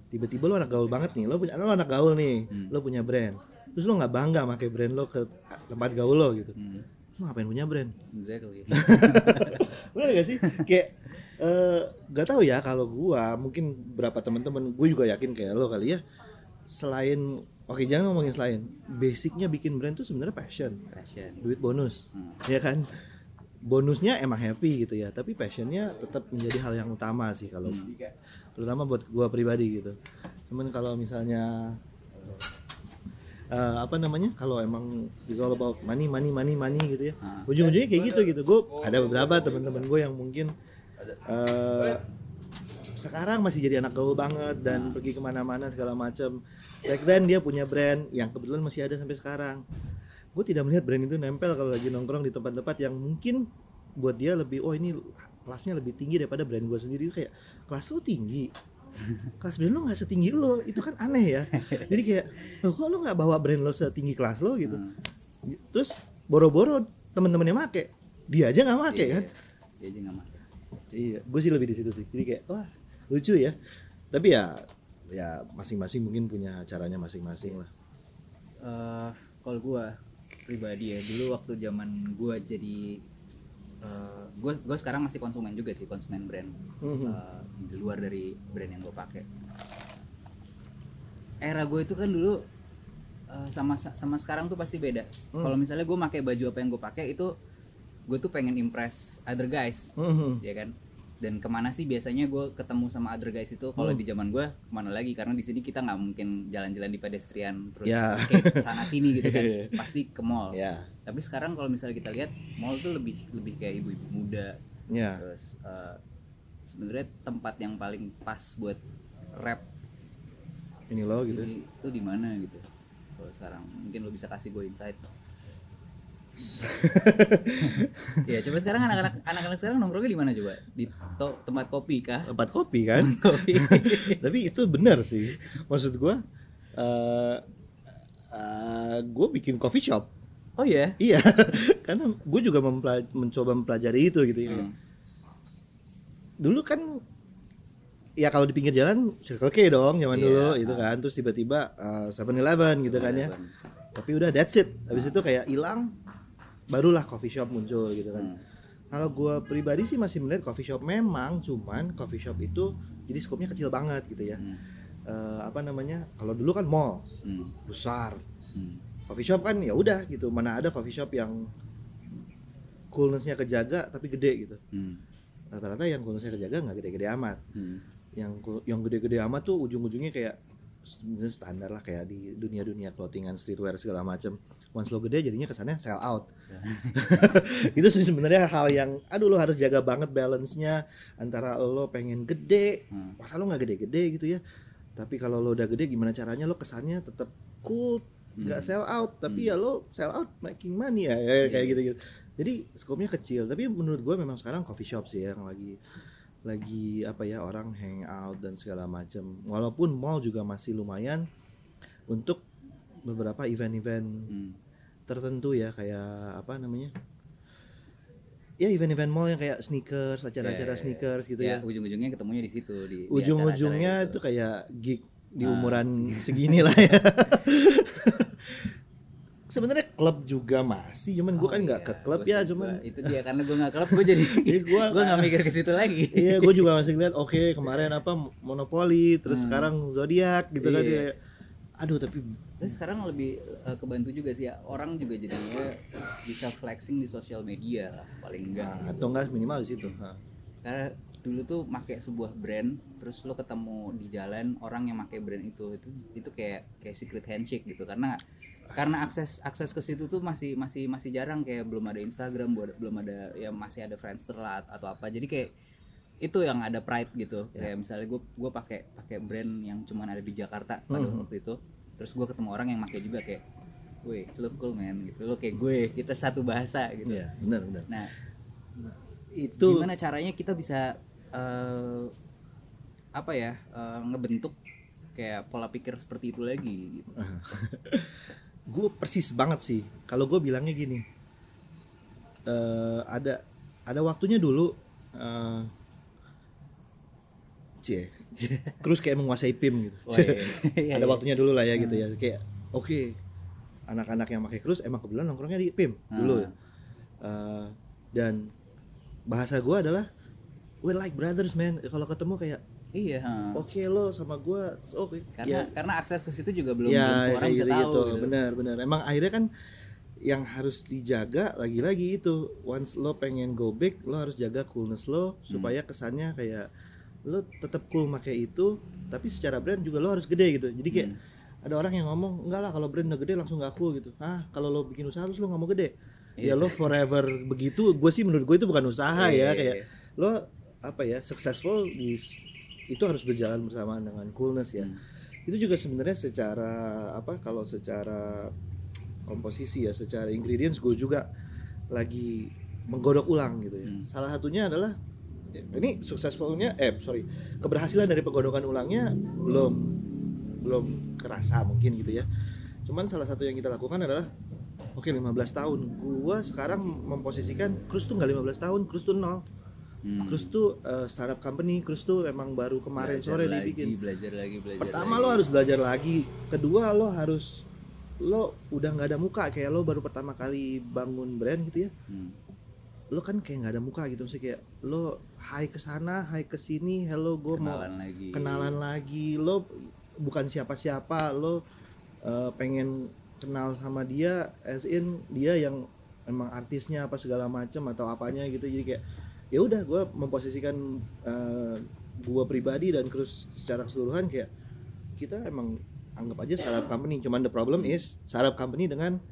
Tiba-tiba lo anak gaul banget nih lo punya lo anak gaul nih. Hmm. lo punya brand. Terus lo nggak bangga pakai brand lo ke tempat gaul lo gitu. Hmm. Ngapain punya brand? Exactly. Benar gak sih? Kayak eh gak tahu ya kalau gua mungkin berapa teman-teman gue juga yakin kayak lo kali ya. Selain oke jangan ngomongin selain. Basicnya bikin brand tuh sebenarnya passion. Passion. Duit bonus Hmm. ya kan? Bonusnya emang happy gitu ya tapi passionnya tetap menjadi hal yang utama sih kalau Hmm. terutama buat gua pribadi gitu. Cuman kalau misalnya eh, apa namanya? Kalau emang it's all about money money money money gitu ya. Ah. ujung-ujungnya kayak gitu gitu. Gue ada beberapa teman-teman gue yang mungkin eh, sekarang masih jadi anak gaul banget dan pergi ke mana-mana segala macam back then dia punya brand yang kebetulan masih ada sampai sekarang. Gue tidak melihat brand itu nempel kalau lagi nongkrong di tempat-tempat yang mungkin buat dia lebih oh ini kelasnya lebih tinggi daripada brand gue sendiri. Kayak kelas lo tinggi kelas brand lo nggak setinggi lo itu kan aneh ya jadi kayak "Loh, kok lo nggak bawa brand lo setinggi kelas lo gitu Hmm. terus boro-boro temen-temennya make dia aja nggak make Iya, kan dia aja nggak make Iya, gue sih lebih di situ sih. Jadi kayak wah lucu ya. Tapi ya ya masing-masing mungkin punya caranya masing-masing lah. Eh, kalau gua pribadi ya dulu waktu zaman gua jadi eh, gua gua sekarang masih konsumen juga sih konsumen brand Mhm. Eh, di luar dari brand yang gue pakai era gue itu kan dulu eh, sama sama sekarang tuh pasti beda Hmm. kalau misalnya gue pakai baju apa yang gue pakai itu gue tuh pengen impress other guys Mhm. ya kan dan ke mana sih biasanya gue ketemu sama other guys itu kalau Hmm. di zaman gue ke mana lagi karena di sini kita nggak mungkin jalan-jalan di pedestrian terus Ya. kayak sana sini gitu kan pasti ke mall Ya, tapi sekarang kalau misalnya kita lihat mall tuh lebih lebih kayak ibu-ibu muda ya. terus eh, sebenarnya tempat yang paling pas buat rap Ini lo gitu. itu di mana gitu kalau sekarang mungkin lo bisa kasih gue insight ya coba sekarang anak-anak anak-anak sekarang nongkrongnya di mana coba di to- tempat kopi kah Tempat kopi kan. kopi Tapi itu benar sih. Maksud gue eh eh, gue bikin coffee shop. oh ya Iya, karena gue juga mencoba mempelajari itu gitu ya. Hmm. Dulu kan ya kalau di pinggir jalan Circle K dong zaman Iya, dulu itu ah. kan terus tiba-tiba eh, 7-Eleven gitu kan ya. tapi udah that's it habis itu kayak hilang barulah coffee shop muncul gitu kan Hmm. kalau gua pribadi sih masih melihat coffee shop memang cuman coffee shop itu jadi skopnya kecil banget gitu ya Hmm. Eh, apa namanya kalau dulu kan mall Hmm. besar Hmm. coffee shop kan ya udah gitu mana ada coffee shop yang coolnessnya kejaga tapi gede gitu Hmm. rata-rata yang coolnessnya kejaga nggak gede-gede amat Hmm. yang yang gede-gede amat tuh ujung-ujungnya kayak standar lah kayak di dunia-dunia clothingan streetwear segala macam once lo gede jadinya kesannya sell out itu sebenarnya hal yang aduh lo harus jaga banget balance-nya antara lo pengen gede Hmm. masa lo nggak gede-gede gitu ya tapi kalau lo udah gede gimana caranya lo kesannya tetap cool nggak Hmm. sell out tapi Hmm. ya lo sell out making money ya, ya, kayak gitu gitu jadi skopnya kecil tapi menurut gue memang sekarang coffee shop sih yang lagi lagi apa ya orang hang out dan segala macam walaupun mall juga masih lumayan untuk beberapa event-event Hmm. Tertentu ya kayak apa namanya ya event-event mall yang kayak sneakers Ya, ya, acara-acara ya. sneakers gitu ya ya, ujung-ujungnya ketemunya di situ di, ujung-ujungnya acara-acara itu gitu. kayak gig di Ah. umuran segini lah ya sebenarnya klub juga masih cuman gue Oh kan nggak iya, ke klub gua ya cuman gua- itu dia karena gue nggak klub gue jadi Jadi gua- gue nggak mikir ke situ lagi iya gue juga masih lihat oke kemarin apa monopoli terus Hmm. sekarang zodiak gitu kan Iya. Aduh tapi Terus sekarang lebih eh, kebantu juga sih ya. Orang juga jadinya bisa flexing di sosial media lah paling enggak. nah, atau enggak minimal di situ Karena dulu tuh make sebuah brand terus lo ketemu di jalan orang yang make brand itu itu itu kayak kayak secret handshake gitu. Karena karena akses akses ke situ tuh masih masih masih jarang. Kayak belum ada Instagram belum ada ya masih ada Friendster lah atau apa. Jadi kayak itu yang ada pride gitu. Ya. kayak misalnya gue gue pakai pakai brand yang cuman ada di Jakarta pada Mhm. waktu itu. Terus gue ketemu orang yang pakai juga kayak gue lo cool man gitu. Lo kayak gue kita satu bahasa gitu. Iya benar benar. Nah itu gimana caranya kita bisa eh, apa ya eh, ngebentuk kayak pola pikir seperti itu lagi gitu. Gue persis banget sih. Kalau gue bilangnya gini eh ada ada waktunya dulu eh cie terus kayak menguasai pim gitu Wah, iya. Iya, ada iya. waktunya dulu lah ya gitu ya kayak oke anak-anak yang pakai krus emang kebetulan nongkrongnya di pim dulu. Eh, dan bahasa gue adalah we like brothers man kalau ketemu kayak Iya. ha. oke lo sama gue oke Karena ya, karena akses ke situ juga belum ya, belum semua orang kayak bisa gitu, tahu gitu. benar benar emang akhirnya kan yang harus dijaga lagi-lagi itu once lo pengen go big lo harus jaga coolness lo supaya kesannya kayak lo tetap cool pakai itu tapi secara brand juga lo harus gede gitu. Jadi kayak ada orang yang ngomong enggak lah kalau brand udah gede langsung gak cool gitu. Ah kalau lo bikin usaha terus lo nggak mau gede. Ya lo forever begitu gue sih menurut gue itu bukan usaha Iya, ya iya, kayak iya. lo apa ya successful di itu harus berjalan bersamaan dengan coolness ya. Itu juga sebenarnya secara apa kalau secara komposisi ya secara ingredients gue juga lagi menggodok ulang gitu ya. Salah satunya adalah ini successfulnya eh sorry keberhasilan dari penggodokan ulangnya belum belum kerasa mungkin gitu ya cuman salah satu yang kita lakukan adalah oke 15 tahun gua sekarang memposisikan Cruise tuh nggak 15 tahun Cruise tuh nol Hmm. Tuh eh, startup company Cruise tuh emang baru kemarin Belajar sore lagi, dibikin belajar lagi, belajar pertama lagi. lo harus belajar lagi kedua lo harus lo udah nggak ada muka kayak lo baru pertama kali bangun brand gitu ya Hmm. lo kan kayak nggak ada muka gitu mesti kayak lo hai ke sana hai ke sini hello gue mau kenalan lagi. kenalan lagi. Lo bukan siapa-siapa lo eh, pengen kenal sama dia as in dia yang emang artisnya apa segala macem atau apanya gitu. Jadi kayak ya udah gue memposisikan eh, gue pribadi dan terus secara keseluruhan kayak kita emang anggap aja startup company. Cuman the problem is startup company dengan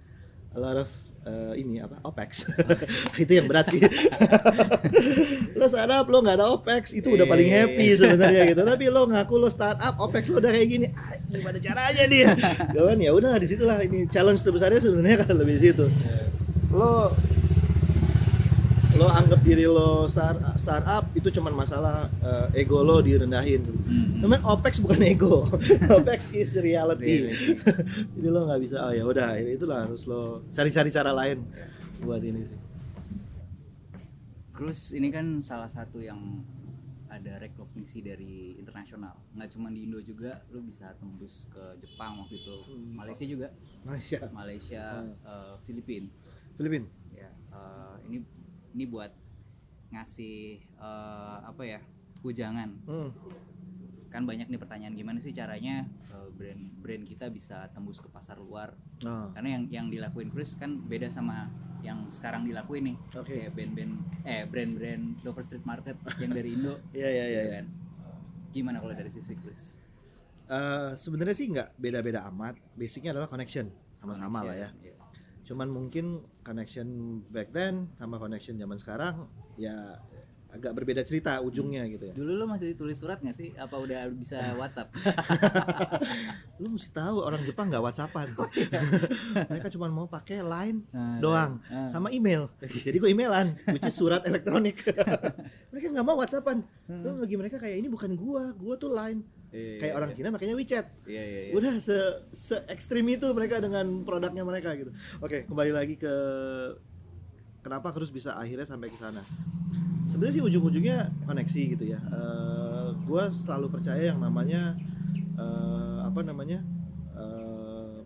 a lot of eh, ini apa? Opex. Itu yang berat sih. Lo startup lo nggak ada opex. Itu udah paling Iya, happy sebenarnya gitu. Tapi lo ngaku lo startup opex lo udah kayak gini ah, gimana caranya nih kawan ya udah di situlah ini challenge terbesarnya sebenarnya kan lebih di situ. Lo lo anggap diri lo start, startup itu cuman masalah eh, ego lo direndahin Hmm. opex bukan ego opex is reality Reality. jadi lo nggak bisa oh ya udah itulah harus lo cari-cari cara lain buat ini sih Cruise ini kan salah satu yang ada rekognisi dari internasional. Nggak cuma di Indo juga, lu bisa tembus ke Jepang waktu itu, Malaysia juga, Malaysia Malaysia, eh, Filipina. Filipin Ya, eh, ini ini buat ngasih eh, apa ya ujangan. hmm. Kan banyak nih pertanyaan gimana sih caranya eh, brand brand kita bisa tembus ke pasar luar. oh. Karena yang yang dilakuin Chris kan beda sama yang sekarang dilakuin nih. Oke. Kayak band-band eh brand-brand Dover Street Market yang dari Indo. Iya iya iya. gitu kan. Gimana kalau dari sisi Chris? Eh, sebenarnya sih nggak beda-beda amat. Basicnya adalah connection, sama-sama lah ya. Iya. Cuman mungkin connection back then sama connection zaman sekarang ya agak berbeda cerita ujungnya gitu ya. Dulu lo masih tulis surat nggak sih? Apa udah bisa WhatsApp? Lu mesti tahu orang Jepang nggak WhatsAppan. Mereka cuma mau pakai line Ah, doang ah. sama email. Jadi gue emailan, which is surat elektronik. mereka nggak mau WhatsAppan. Lu bagi mereka kayak ini bukan gua, gua tuh line. Iya, kayak iya, orang Cina makanya WeChat. Iya iya iya. udah se se ekstrim itu mereka dengan produknya mereka gitu. Oke kembali lagi ke kenapa harus bisa akhirnya sampai ke sana. Sebenarnya sih ujung-ujungnya koneksi gitu ya. Gue selalu percaya yang namanya eh, apa namanya eh,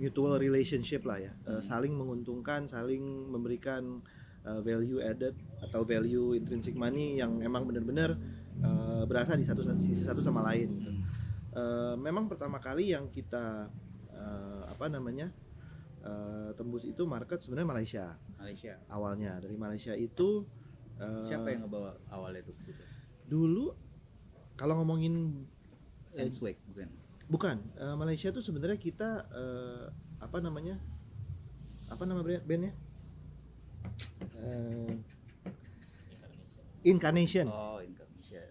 mutual relationship lah ya. Eh, saling menguntungkan saling memberikan eh, value added atau value intrinsic money yang emang benar-benar eh, berasal di satu sisi satu sama lain gitu. Eh, memang pertama kali yang kita eh, apa namanya eh, tembus itu market sebenarnya Malaysia Malaysia. awalnya dari Malaysia itu eh, Siapa yang ngebawa awalnya tuh ke situ? dulu kalau ngomongin Enswag bukan? bukan eh, Malaysia tuh sebenarnya kita eh, apa namanya apa nama bandnya Eh, Incarnation Oh, Indonesia.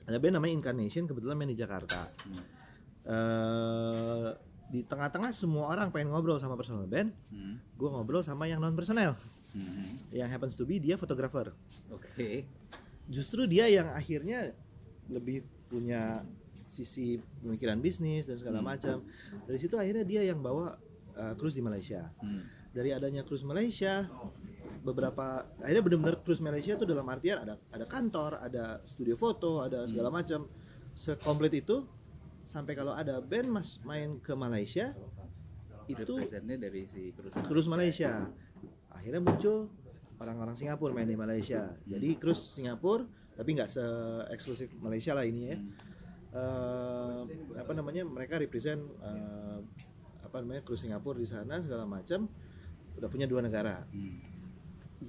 Ada band namanya Incarnation kebetulan main di Jakarta Hmm. eh di tengah-tengah semua orang pengen ngobrol sama personal band Hmm. gue ngobrol sama yang non personel Hmm. yang happens to be dia fotografer Oke. justru dia yang akhirnya lebih punya sisi pemikiran bisnis dan segala Hmm. macam dari situ akhirnya dia yang bawa uh, cruise di Malaysia Hmm. dari adanya cruise Malaysia beberapa akhirnya benar-benar cruise Malaysia tuh dalam artian ada ada kantor ada studio foto ada segala Hmm. macam sekomplit itu sampai kalau ada band mas main ke Malaysia itu Representnya dari si Cruise cruise Malaysia. Akhirnya muncul orang-orang Singapura main di Malaysia. Jadi cruise Singapura tapi nggak se eksklusif Malaysia lah ini ya. Hmm. eh, apa namanya mereka represent eh, apa namanya kru Singapura di sana segala macam udah punya dua negara. Hmm.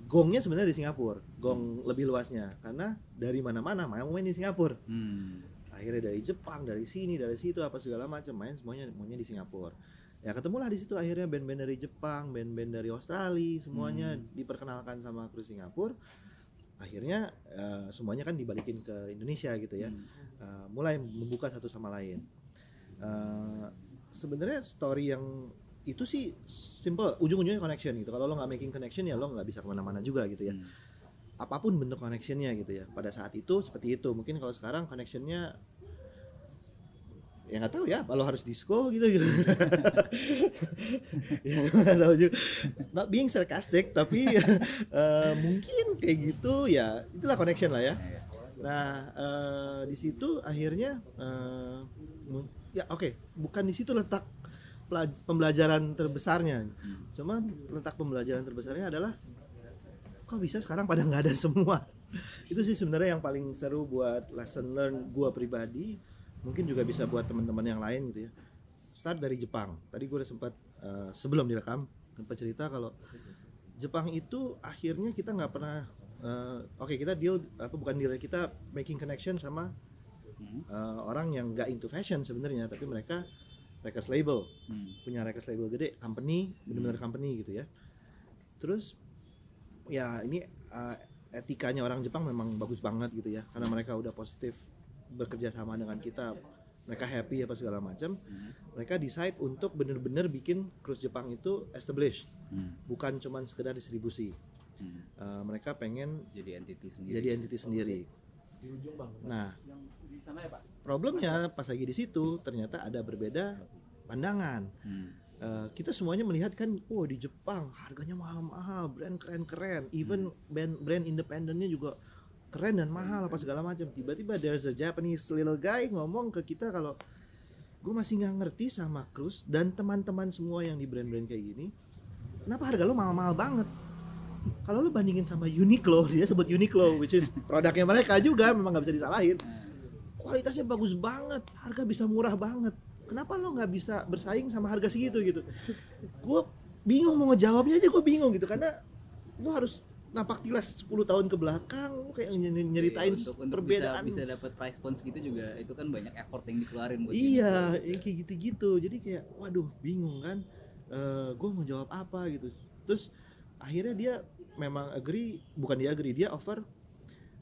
Gongnya sebenarnya di Singapura gong lebih luasnya. Karena dari mana-mana mau main di Singapura. Hmm. akhirnya dari Jepang dari sini dari situ apa segala macam main semuanya maunya di Singapura. Ya ketemulah di situ akhirnya band-band dari Jepang band-band dari Australia semuanya diperkenalkan sama kru Singapura. Akhirnya eh, semuanya kan dibalikin ke Indonesia gitu ya. Hmm. Eh, mulai membuka satu sama lain. Eh, sebenarnya story yang itu sih simple ujung-ujungnya connection gitu. Kalau lo nggak making connection ya lo nggak bisa ke mana-mana juga gitu ya. Hmm. apa pun bentuk connectionnya gitu ya. Pada saat itu seperti itu. Mungkin kalau sekarang connectionnya ya nggak tahu ya. Kalau harus disco gitu gitu. Ya nggak tahu juga. Not being sarcastic tapi eh, mungkin kayak gitu ya itulah connection lah ya. Iya. nah eh, di situ akhirnya mu- ya oke. Bukan di situ letak pembelajaran terbesarnya. Hmm. cuman letak pembelajaran terbesarnya adalah kok bisa sekarang pada nggak ada semua? Itu sih sebenarnya yang paling seru buat lesson learn gua pribadi. Mungkin juga bisa buat teman-teman yang lain gitu ya. Start dari Jepang. Tadi gue udah sempat eh, sebelum direkam sempat cerita kalau Jepang itu akhirnya kita nggak pernah eh, oke kita deal apa bukan deal kita making connection sama eh, orang yang nggak into fashion sebenarnya. Tapi mereka record label Hmm. punya record label gede company benar-benar company gitu ya terus ya ini uh, etikanya orang Jepang memang bagus banget gitu ya karena mereka udah positif bekerja sama dengan kita mereka happy apa segala macam Hmm. mereka decide untuk bener-bener bikin cruise Jepang itu establish Hmm. bukan cuman sekedar distribusi Hmm. Uh, mereka pengen Jadi entity sendiri. jadi entity sendiri di ujung bang nah yang sana ya pak problemnya pas lagi di situ ternyata ada berbeda pandangan Hmm. Uh, kita semuanya melihat kan, oh di Jepang harganya mahal-mahal, brand keren-keren, even brand brand independennya juga keren dan mahal apa segala macam. Tiba-tiba there's a Japanese little guy ngomong ke kita kalau gue masih nggak ngerti sama Cruise dan teman-teman semua yang di brand-brand kayak gini, kenapa harga lo mahal-mahal banget? Kalau lo bandingin sama Uniqlo, dia sebut Uniqlo, which is produknya mereka juga, memang nggak bisa disalahin. Kualitasnya bagus banget, harga bisa murah banget. Kenapa lo nggak bisa bersaing sama harga segitu gitu? Gue bingung mau ngejawabnya aja gue bingung gitu karena lo harus napak tilas 10 tahun ke belakang lo kayak ny- nyeritain Iya, untuk, untuk perbedaan bisa, bisa dapat price points gitu juga itu kan banyak effort yang dikeluarin buat iya yang kayak gitu-gitu jadi kayak waduh bingung kan gue mau jawab apa gitu terus akhirnya dia memang agree bukan dia agree dia offer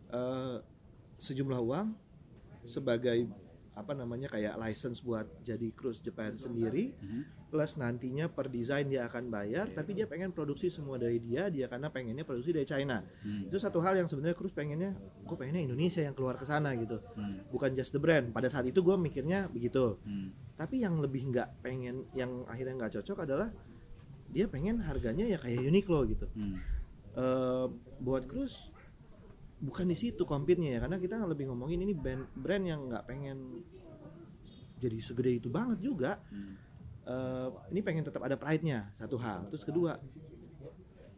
eh, sejumlah uang sebagai apa namanya kayak license buat jadi cruise Japan sendiri plus nantinya per desain dia akan bayar tapi dia pengen produksi semua dari dia dia karena pengennya produksi dari China Hmm. itu satu hal yang sebenarnya cruise pengennya gue pengennya Indonesia yang keluar ke sana gitu Hmm. bukan just the brand pada saat itu gue mikirnya begitu Hmm. tapi yang lebih nggak pengen yang akhirnya nggak cocok adalah dia pengen harganya ya kayak Uniqlo gitu Hmm. Eh, buat cruise bukan di situ compete-nya ya karena kita lebih ngomongin ini brand brand yang nggak pengen jadi segede itu banget juga. Hmm. Eh, ini pengen tetap ada pride-nya satu hal. Terus kedua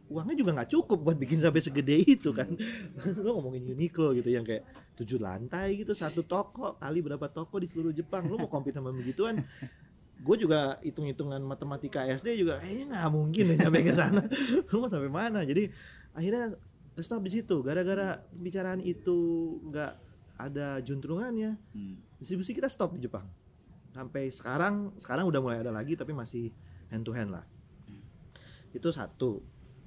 uangnya juga nggak cukup buat bikin sampai segede itu kan. Lo ngomongin Uniqlo gitu yang kayak tujuh lantai gitu satu toko kali berapa toko di seluruh Jepang. Lo mau compete sama begituan? Gue juga hitung-hitungan matematika SD juga kayaknya nggak mungkin deh sampai ke sana. Lo mau sampai mana? Jadi akhirnya stop di situ. Gara-gara pembicaraan itu nggak ada juntrungannya Hmm. distribusi kita stop di Jepang. Sampai sekarang sekarang udah mulai ada lagi tapi masih hand to hand lah itu satu.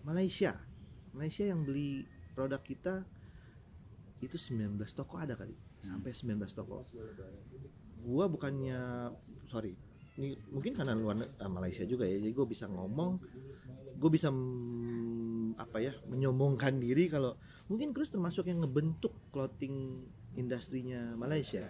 Malaysia. Malaysia yang beli produk kita itu 19 toko ada kali. Sampai 19 toko. Gua bukannya sorry. Ini mungkin karena luar ah, Malaysia juga ya jadi gue bisa ngomong gue bisa apa ya menyombongkan diri kalau mungkin Cruz termasuk yang ngebentuk clothing industrinya Malaysia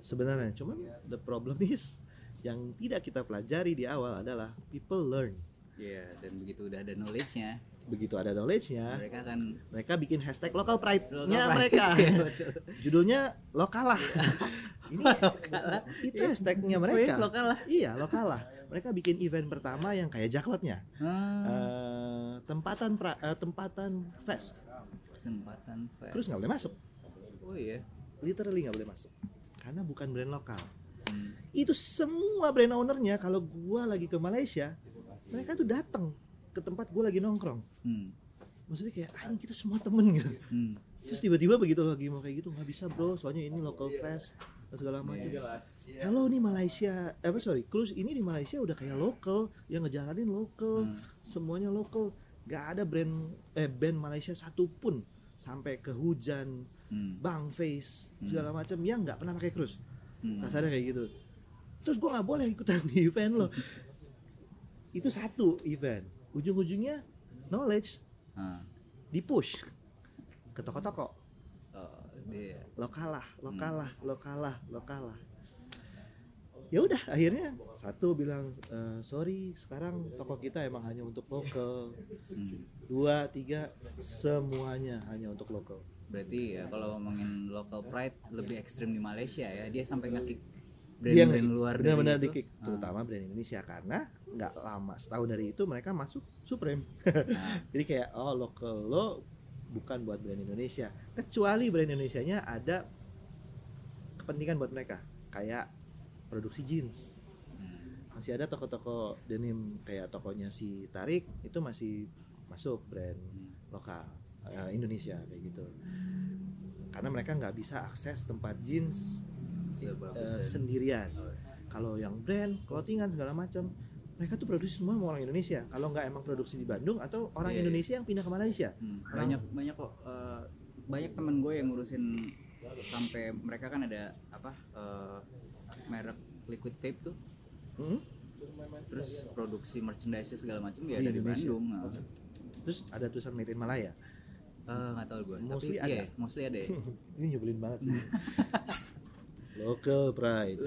sebenarnya. Cuman the problem is yang tidak kita pelajari di awal adalah people learn. Iya, dan begitu udah ada knowledge-nya, begitu ada knowledge-nya mereka kan mereka bikin hashtag local pride-nya Local pride. mereka. Iya, judulnya lokal lah ini itu hashtagnya mereka. Wih, lokal lah. iya lokal lah mereka bikin event pertama yang kayak jaklotnya Ah, Eh, tempatan pra- eh, tempatan fest tempatan fair. terus nggak boleh masuk Oh iya. literally nggak boleh masuk karena bukan brand lokal Hmm. itu semua brand ownernya kalau gua lagi ke Malaysia mereka tuh datang ke tempat gua lagi nongkrong Hmm. maksudnya kayak ah kita semua temen gitu Hmm. terus tiba-tiba begitu lagi mau kayak gitu nggak bisa bro soalnya ini local fresh segala macam Halo nih Malaysia, eh, apa sorry, cruise ini di Malaysia udah kayak lokal, yang ngejalanin lokal, Hmm. semuanya lokal, gak ada brand eh band Malaysia satupun sampai ke hujan, Hmm. bang face segala macam yang nggak pernah pakai cruise, Hmm. kasarnya kayak gitu. Terus gua nggak boleh ikutan di event lo, itu satu event, ujung-ujungnya knowledge Ah. di push ke toko-toko, Dia. lo kalah, lo kalah, lo kalah, lo kalah. Ya udah akhirnya satu bilang "Eh, sorry sekarang toko kita emang hanya untuk lokal. Hmm. Dua, tiga semuanya hanya untuk lokal. Berarti ya kalau ngomongin local pride lebih ekstrim di Malaysia ya. Dia sampai ngekick Dia brand-brand luar benar-benar di kick, Ah. terutama brand Indonesia karena nggak lama setahun dari itu mereka masuk Supreme. Nah, Jadi kayak oh lokal lo bukan buat brand Indonesia. Kecuali brand Indonesianya ada kepentingan buat mereka kayak produksi jeans. masih ada toko-toko denim kayak tokonya si Tarik itu masih masuk brand lokal eh, Indonesia kayak gitu karena mereka nggak bisa akses tempat jeans dan- sendirian Oh, kalau yang brand clothingan segala macam mereka tuh produksi semua sama orang Indonesia kalau nggak emang produksi di Bandung atau orang Iya, iya. Indonesia yang pindah ke Malaysia Hmm, banyak banyak kok eh, banyak temen gue yang ngurusin sampai mereka kan ada apa eh, merek liquid vape tuh Hmm? terus produksi merchandise segala macam ya Di dari Indonesia. Bandung nah. terus ada tulisan Made in Malaya Eh, nggak tahu gue Mostly tapi iya ada. mostly ada ya. ini nyebelin banget sih local pride.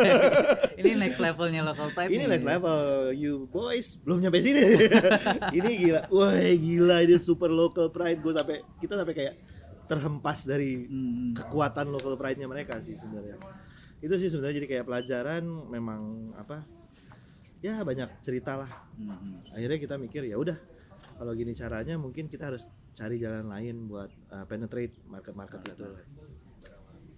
Ini next levelnya local pride ini nih. next level. You boys belum nyampe sini. Ini gila. Wah gila ini super local pride. Gue sampai kita sampai kayak terhempas dari Hmm, kekuatan local pride-nya mereka sih sebenarnya. Itu sih sebenarnya jadi kayak pelajaran memang apa ya banyak cerita lah. Hmm, akhirnya kita mikir ya udah kalau gini caranya mungkin kita harus cari jalan lain buat uh, penetrate market-market itu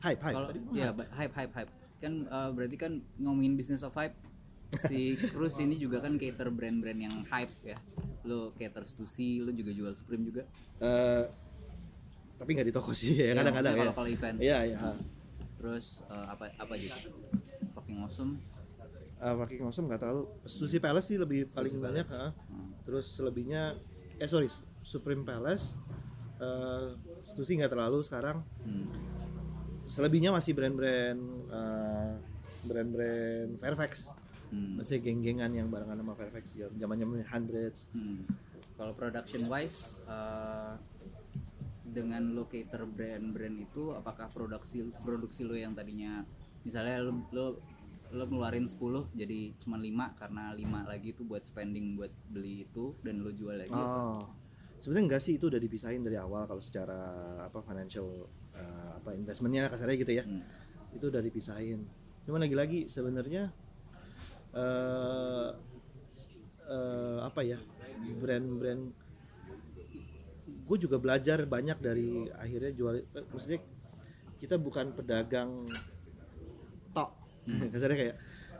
hype hype. Kalau ya hype. hype hype kan eh, berarti kan ngomongin business of hype si Cruz ini juga kan cater brand-brand yang hype ya. Lo cater Stussy lo juga jual Supreme juga. Eh, tapi nggak di toko sih ya Ya, kadang-kadang maksudnya ya. kalau event. Iya iya. Terus eh, apa apa aja? Fucking awesome. Uh, Fucking Awesome nggak terlalu. Stussy Palace sih lebih paling Stussy banyak Palace. ha. Hmm. terus selebihnya eh sorry Supreme Palace. Uh, Stussy nggak terlalu sekarang. Hmm. Selebihnya masih brand-brand uh, brand-brand Fairfax Hmm. masih geng-gengan yang barengan sama Fairfax ya zaman zaman hundreds Hmm. Kalau production wise eh, dengan locator brand-brand itu apakah produksi produksi lo yang tadinya misalnya lo lo, lo ngeluarin 10 jadi cuma 5 karena 5 lagi itu buat spending buat beli itu dan lo jual lagi. oh sebenarnya enggak sih itu udah dipisahin dari awal kalau secara apa financial uh, apa investmentnya kasarnya gitu ya. Hmm. itu udah dipisahin. Cuman lagi-lagi sebenarnya eh eh, apa ya brand-brand gue juga belajar banyak dari akhirnya jual maksudnya kita bukan pedagang tok. Kasarnya kayak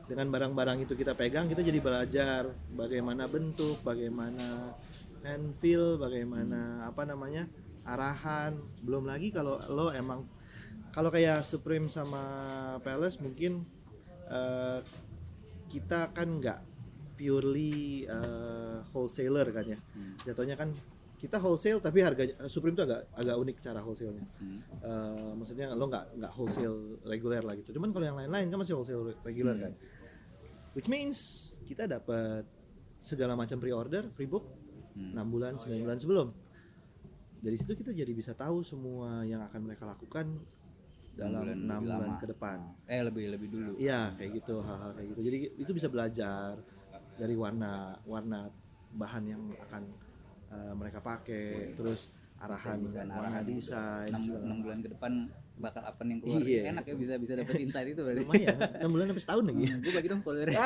dengan barang-barang itu kita pegang kita jadi belajar bagaimana bentuk bagaimana hand feel bagaimana apa namanya arahan belum lagi kalau lo emang kalau kayak Supreme sama Palace mungkin eh, kita kan nggak purely eh, wholesaler kan ya Hmm. jatuhnya kan kita wholesale tapi harganya Supreme itu agak agak unik cara wholesale-nya Hmm. Eh, maksudnya lo nggak nggak wholesale reguler lah gitu cuman kalau yang lain-lain kan masih wholesale reguler Hmm. kan which means kita dapat segala macam pre-order pre-book Hmm. 6 bulan 9 bulan sebelum dari situ kita jadi bisa tahu semua yang akan mereka lakukan dalam bulan enam bulan lama. ke depan Eh lebih lebih dulu. Iya kayak gitu hal-hal kayak gitu. Jadi itu bisa belajar dari warna warna bahan yang akan uh, mereka pakai, terus arahan Desain, warna arahan. desain, 6, segala macam. bulan ke depan bakal apa yang keluar Iya. enak ya bisa bisa dapet insight itu berarti lumayan. 6 bulan sampai setahun lagi. gue bagi dong follower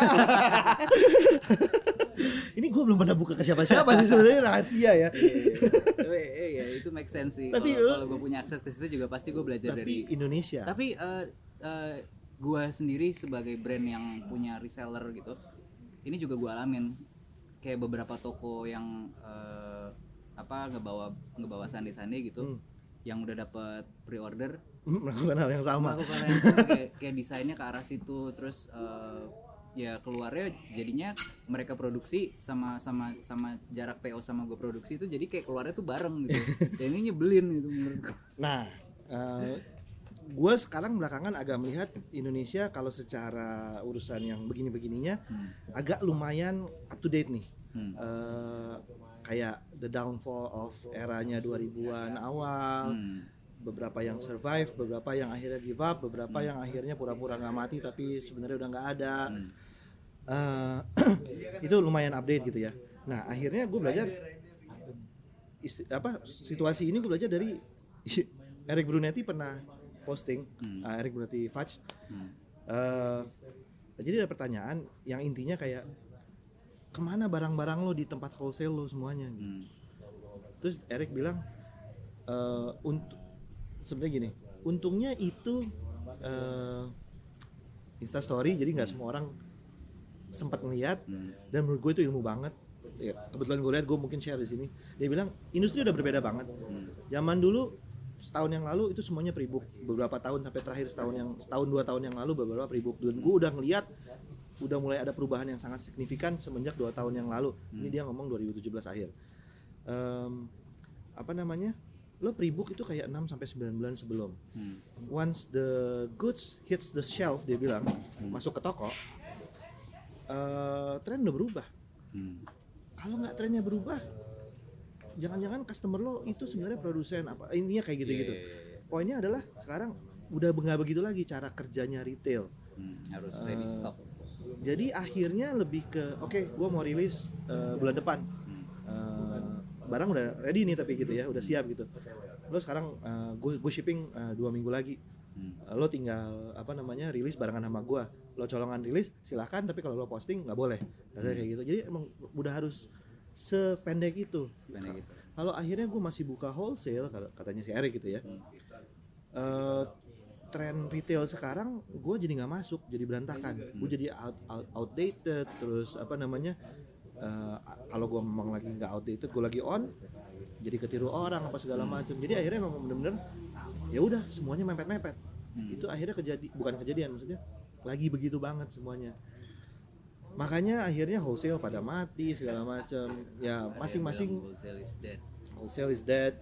Ini gue belum pernah buka ke siapa-siapa sih sebenarnya rahasia ya. tapi eh, ya itu make sense sih Tapi kalau gue punya akses ke situ juga pasti gue belajar dari Tapi Indonesia. tapi eh, eh, gua sendiri sebagai brand yang punya reseller gitu ini juga gua alamin kayak beberapa toko yang eh, apa ngebawa ngebawa sandi-sandi gitu Hmm. yang udah dapet pre-order melakukan hal yang sama melakukan hal yang sama, kayak, kayak desainnya ke arah situ terus eh, ya keluarnya jadinya mereka produksi sama sama sama jarak PO sama gue produksi itu jadi kayak keluarnya tuh bareng gitu dan ini nyebelin gitu menurut gue Nah, gue sekarang belakangan agak melihat Indonesia kalau secara urusan yang begini-begininya agak lumayan up to date nih. Hmm. Eh, kayak the downfall of eranya 2000-an awal, Hmm. beberapa yang survive, beberapa yang akhirnya give up, beberapa yang akhirnya pura-pura nggak mati tapi sebenarnya udah nggak ada. Hmm. Eh, itu lumayan update gitu ya. Nah, akhirnya gue belajar isti- apa situasi ini gue belajar dari Eric Brunetti pernah posting Hmm. uh, Eric Brunetti Fudge Hmm. Eh, jadi ada pertanyaan yang intinya kayak ke mana barang-barang lo di tempat wholesale lo semuanya gitu. Hmm. terus Eric bilang eh untuk sebenarnya gini untungnya itu eh Insta Story jadi nggak semua orang sempat ngeliat Hmm. dan menurut gue itu ilmu banget. Ya, kebetulan gue lihat gue mungkin share di sini. Dia bilang industri udah berbeda banget. Hmm. zaman dulu setahun yang lalu itu semuanya pre-book beberapa tahun sampai terakhir setahun yang setahun dua tahun yang lalu beberapa pre-book dan gue udah ngeliat udah mulai ada perubahan yang sangat signifikan semenjak dua tahun yang lalu. Ini dia ngomong 2017 akhir. Em, apa namanya? Lo pre-book itu kayak 6 sampai 9 bulan sebelum. Hmm. once the goods hits the shelf dia bilang masuk ke toko eh tren udah berubah Hmm. kalau nggak trennya berubah jangan-jangan customer lo itu sebenarnya produsen apa intinya kayak gitu-gitu Iya, iya, iya, iya. poinnya adalah sekarang udah nggak begitu lagi cara kerjanya retail Hmm. harus ready stock jadi akhirnya lebih ke oke gua mau rilis eh, bulan depan Hmm. Eh, barang udah ready nih tapi gitu ya udah siap gitu lo sekarang gue gue shipping eh, dua minggu lagi Hmm. Lo tinggal apa namanya rilis barengan sama gua. Lo colongan rilis silahkan tapi kalau lo posting nggak boleh. Rasanya kayak gitu. Jadi emang udah harus sependek itu. Sebenarnya gitu kalau akhirnya gue masih buka wholesale kata- katanya si Eric gitu ya. Hmm. eh, tren retail sekarang gue jadi nggak masuk jadi berantakan. Gue jadi out, out- outdated terus apa namanya eh, kalau gue memang lagi nggak outdated gue lagi on jadi ketiru orang apa segala macam jadi akhirnya memang bener-bener ya udah semuanya mepet-mepet. Hmm. itu akhirnya kejadi bukan kejadian maksudnya lagi begitu banget semuanya. Makanya akhirnya wholesale pada mati segala macam ya masing-masing wholesale is dead. wholesale is dead.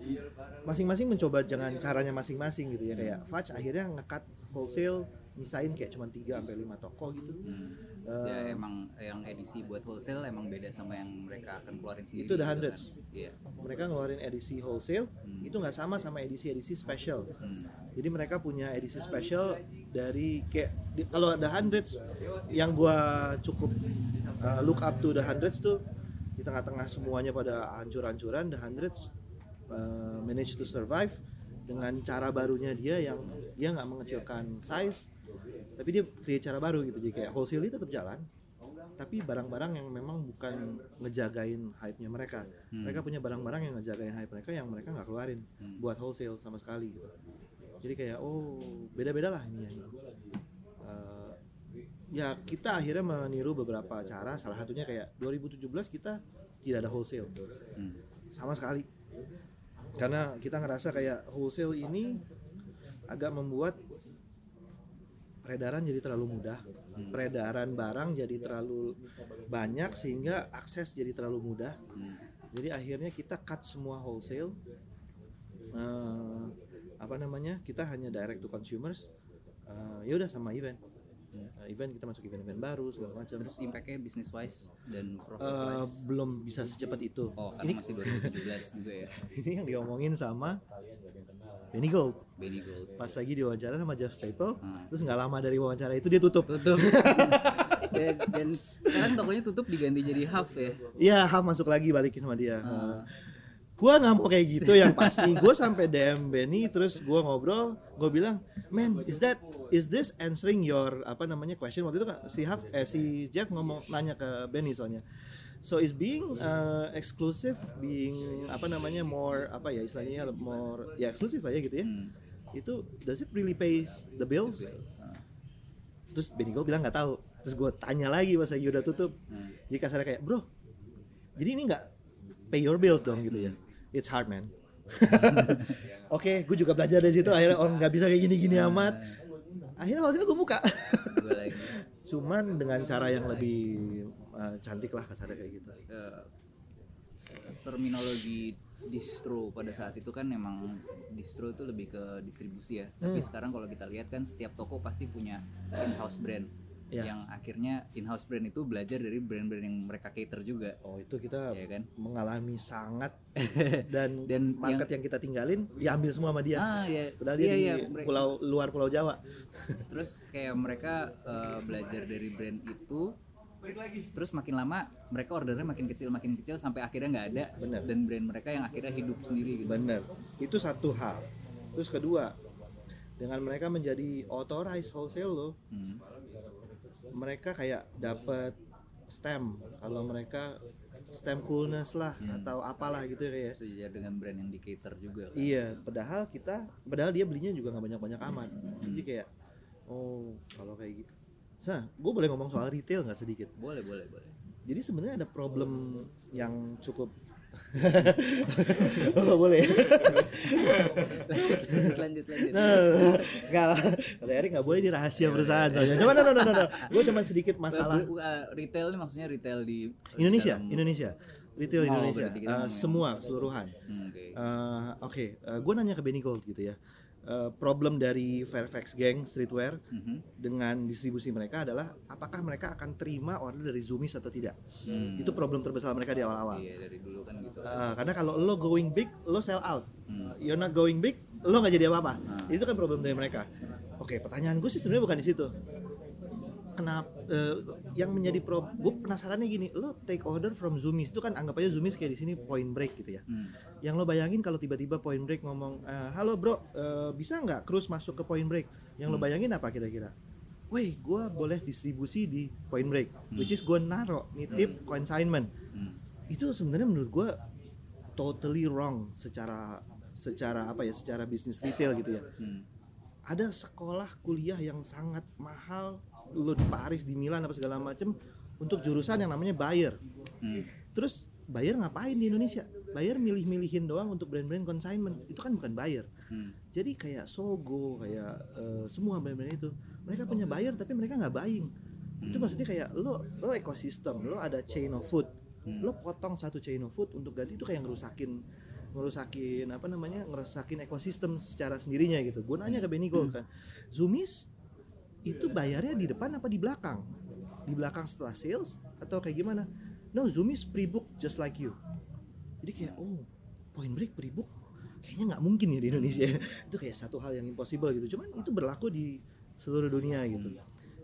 Masing-masing mencoba dengan caranya masing-masing gitu ya kayak Fudge akhirnya ngekat wholesale misain kayak cuma 3 sampai 5 toko gitu. Hmm. Ya emang yang edisi buat wholesale emang beda sama yang mereka akan keluarin sendiri Itu the gitu kan. hundreds. iya mereka ngeluarin edisi wholesale Hmm. itu nggak sama sama edisi-edisi special Hmm. jadi mereka punya edisi special dari kayak di- kalau ada hundreds yang gua cukup uh, look up to the hundreds tuh di tengah-tengah semuanya pada hancur-hancuran the hundreds uh, manage to survive dengan cara barunya dia yang dia nggak mengecilkan size tapi dia create cara baru gitu jadi kayak wholesale itu tetap jalan tapi barang-barang yang memang bukan ngejagain hype-nya mereka Hmm. mereka punya barang-barang yang ngejagain hype mereka yang mereka nggak keluarin Hmm. buat wholesale sama sekali gitu jadi kayak oh beda-beda lah ini ya. Eh, ya kita akhirnya meniru beberapa cara salah satunya kayak 2017 kita tidak ada wholesale Hmm. sama sekali karena kita ngerasa kayak wholesale ini agak membuat peredaran jadi terlalu mudah. Peredaran barang jadi terlalu banyak sehingga akses jadi terlalu mudah. Hmm. jadi akhirnya kita cut semua wholesale. Eh, apa namanya? Kita hanya direct to consumers. Eh, ya udah sama event Eh, event kita masuk event-event baru segala macam. Terus impactnya business wise dan profit Eh, wise belum bisa secepat itu. Oh ini karena masih 2017 juga ya? Ini yang diomongin sama Benny Gold. Benny Gold pas lagi diwawancara sama Jeff Staple Hmm. terus nggak lama dari wawancara itu dia tutup. Tutup. Dan, dan sekarang tokonya tutup diganti jadi half ya? Iya, Ham masuk lagi balikin sama dia. Hmm. Gua nggak mau kayak gitu yang pasti. Gue sampai DM Benny terus gua ngobrol, gue bilang, "Man, is that is this answering your apa namanya question?" Waktu itu kan si Haf eh si Jeff ngomong nanya ke Benny soalnya. So is being uh, exclusive, being apa namanya more apa ya istilahnya more ya eksklusif lah ya gitu ya. Hmm. Itu does it really pays the bills? Ah. terus Benny Gold bilang nggak tahu terus gue tanya lagi pas lagi udah tutup Hmm. jadi kasarnya kayak bro jadi ini nggak pay your bills dong gitu ya it's hard man. Oke gue juga belajar dari situ. Akhirnya oh nggak bisa kayak gini-gini amat. Akhirnya hasilnya gue buka. Cuman dengan cara yang lebih uh, cantik lah kasarnya kayak gitu. Eh, terminologi distro pada saat itu kan memang distro itu lebih ke distribusi ya. Tapi sekarang kalau kita lihat kan setiap toko pasti punya in-house brand Ya. yang akhirnya in-house brand itu belajar dari brand-brand yang mereka cater juga. Oh itu kita ya kan? mengalami sangat. Dan, Dan market yang... kita tinggalin diambil semua sama dia. Ah ya iya, dia iya, di mereka- pulau luar pulau Jawa. Terus kayak mereka eh, belajar dari brand itu terus makin lama mereka ordernya makin kecil makin kecil sampai akhirnya nggak ada. Bener. dan brand mereka yang akhirnya hidup sendiri gitu. Bener itu satu hal. Terus kedua dengan mereka menjadi authorized wholesale loh Hmm. Mereka kayak dapat stem. Kalau mereka stem coolness lah atau apalah gitu ya sejajar dengan brand yang di cater juga kan. iya padahal kita padahal dia belinya juga nggak banyak banyak amat jadi kayak oh kalau kayak gitu. Nah, gue boleh ngomong soal retail nggak sedikit? boleh boleh boleh. Jadi sebenarnya ada problem yang cukup oh, nggak boleh. lanjut lanjut lanjut Enggak lah. Kata Erik nggak boleh di rahasia perusahaan. soalnya. Cuma no no no no. no. Gue cuma sedikit masalah uh, retail ini maksudnya retail di Indonesia, dalam- Indonesia. Retail Indonesia. ngomongin. semua keseluruhan. Hmm, oke Eh, Oke, gue nanya ke Benny Gold gitu ya. Eh, problem dari Fairfax Gang Streetwear Mhm. dengan distribusi mereka adalah apakah mereka akan terima order dari Zoomies atau tidak. Hmm. Itu problem terbesar mereka di awal-awal. iya dari dulu kan gitu Eh, karena kalau lo going big, lo sell out. Hmm. You're not going big, lo nggak jadi apa-apa. Ah. Itu kan problem dari mereka. Oke, pertanyaan gue sih sebenarnya bukan di situ. Kenapa eh, yang menjadi pro? Gue penasarannya gini, lo take order from Zoomies itu kan anggap aja Zoomies kayak di sini Point Break gitu ya. Hmm. Yang lo bayangin kalau tiba-tiba Point Break ngomong, "Eh, halo bro, eh, bisa nggak cruise masuk ke Point Break? Yang lo Hmm. bayangin apa kira-kira? Weh, gue boleh distribusi di Point Break, which is gue naro nitip consignment Hmm. itu sebenarnya menurut gue totally wrong secara secara apa ya secara bisnis retail gitu ya Hmm. ada sekolah kuliah yang sangat mahal lu di Paris di Milan apa segala macem untuk jurusan yang namanya buyer. Hmm. terus buyer ngapain di Indonesia? Buyer milih-milihin doang untuk brand-brand consignment. Itu kan bukan buyer. Hmm. jadi kayak Sogo kayak eh, semua brand-brand itu. Mereka punya buyer tapi mereka nggak buying. Itu maksudnya kayak lo lo ekosistem lo ada chain of food. Hmm. lo potong satu chain of food untuk ganti itu kayak ngerusakin ngerusakin apa namanya ngerusakin ekosistem secara sendirinya gitu. Gue nanya ke Benny Gold kan Zoomies itu bayarnya di depan apa di belakang? Di belakang setelah sales atau kayak gimana? No Zoomies pre-book just like you. Jadi kayak oh point break pre-book? Kayaknya nggak mungkin ya di Indonesia. Itu kayak satu hal yang impossible gitu. Cuman itu berlaku di seluruh dunia gitu.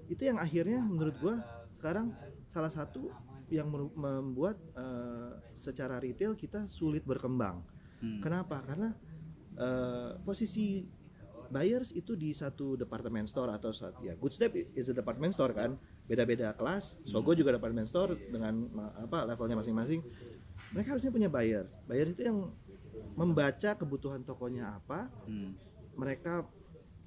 Itu yang akhirnya menurut gua sekarang salah satu yang membuat eh, secara retail kita sulit berkembang. Hmm. kenapa? Karena eh, posisi buyers itu di satu department store atau saat ya Good Step is a department store kan beda-beda kelas Sogo juga department store dengan apa levelnya masing-masing mereka harusnya punya buyer buyer itu yang membaca kebutuhan tokonya apa Hmm. mereka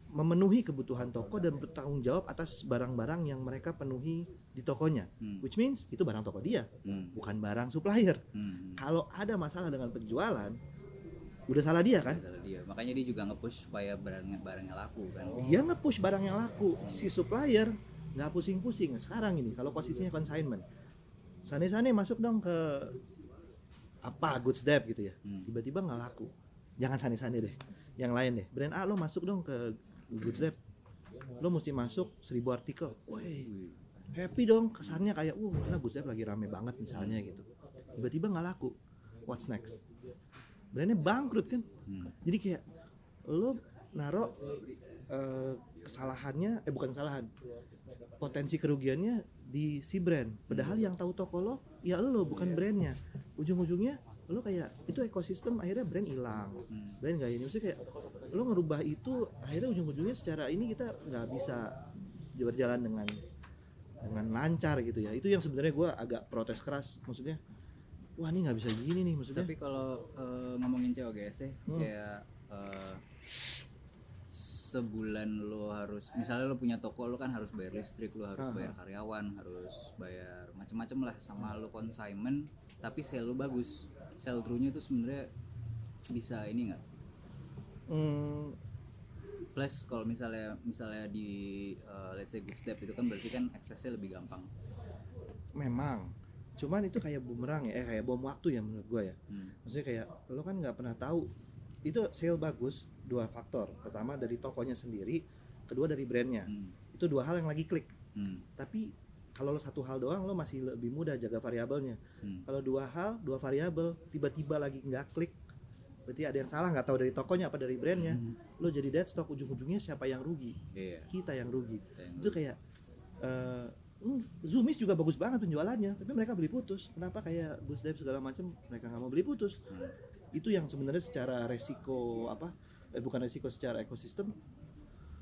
memenuhi kebutuhan toko dan bertanggung jawab atas barang-barang yang mereka penuhi di tokonya Hmm. which means itu barang toko dia Hmm. bukan barang supplier Hmm. kalau ada masalah dengan penjualan udah salah dia kan? Kata dia. Makanya dia juga nge-push supaya barangnya barangnya laku kan. dia nge-push barang yang laku. Si supplier nggak pusing-pusing. Sekarang ini kalau posisinya consignment sane-sane masuk dong ke apa goods dep gitu ya. Hmm. tiba-tiba nggak laku. Jangan sane-sane deh yang lain deh. Brand A lo masuk dong ke goods dep lo mesti masuk seribu artikel. Woi, happy dong. Kesannya kayak uh karena goods dep lagi rame banget misalnya gitu. Tiba-tiba nggak laku. What's next brandnya bangkrut kan? Hmm. jadi kayak lo naro eh, kesalahannya eh bukan kesalahan potensi kerugiannya di si brand. Padahal yang tahu toko lo ya lo bukan brandnya. Ujung-ujungnya lo kayak itu ekosistem akhirnya brand hilang. Hmm. brand nggak ini maksudnya kayak lo ngerubah itu akhirnya ujung-ujungnya secara ini kita nggak bisa berjalan dengan dengan lancar gitu ya. Itu yang sebenarnya gue agak protes keras maksudnya wah ini nggak bisa gini nih maksudnya. Tapi kalau eh, ngomongin cewek ya, Hmm. kayak eh, sebulan lo harus misalnya lo punya toko lo kan harus bayar listrik lo harus bayar karyawan harus bayar macam-macam lah sama lo consignment tapi sale lo bagus. Sell through-nya tuh sebenarnya bisa ini nggak? Hmm, plus kalau misalnya misalnya di uh, let's say good step itu kan berarti kan aksesnya lebih gampang. Memang cuman itu kayak bumerang ya eh kayak bom waktu ya menurut gue ya hmm. maksudnya kayak lo kan nggak pernah tahu itu sale bagus dua faktor pertama dari tokonya sendiri kedua dari brandnya Hmm. itu dua hal yang lagi klik Hmm. tapi kalau lo satu hal doang lo masih lebih mudah jaga variabelnya Hmm. kalau dua hal dua variabel tiba-tiba lagi nggak klik berarti ada yang salah nggak tahu dari tokonya apa dari brandnya lo jadi dead stock ujung-ujungnya siapa yang rugi Iya. kita yang rugi kita yang- itu kayak eh hmm, Zoomies juga bagus banget penjualannya tapi mereka beli putus kenapa kayak Boost Dive segala macam mereka nggak mau beli putus Hmm. itu yang sebenarnya secara resiko apa eh, bukan resiko secara ekosistem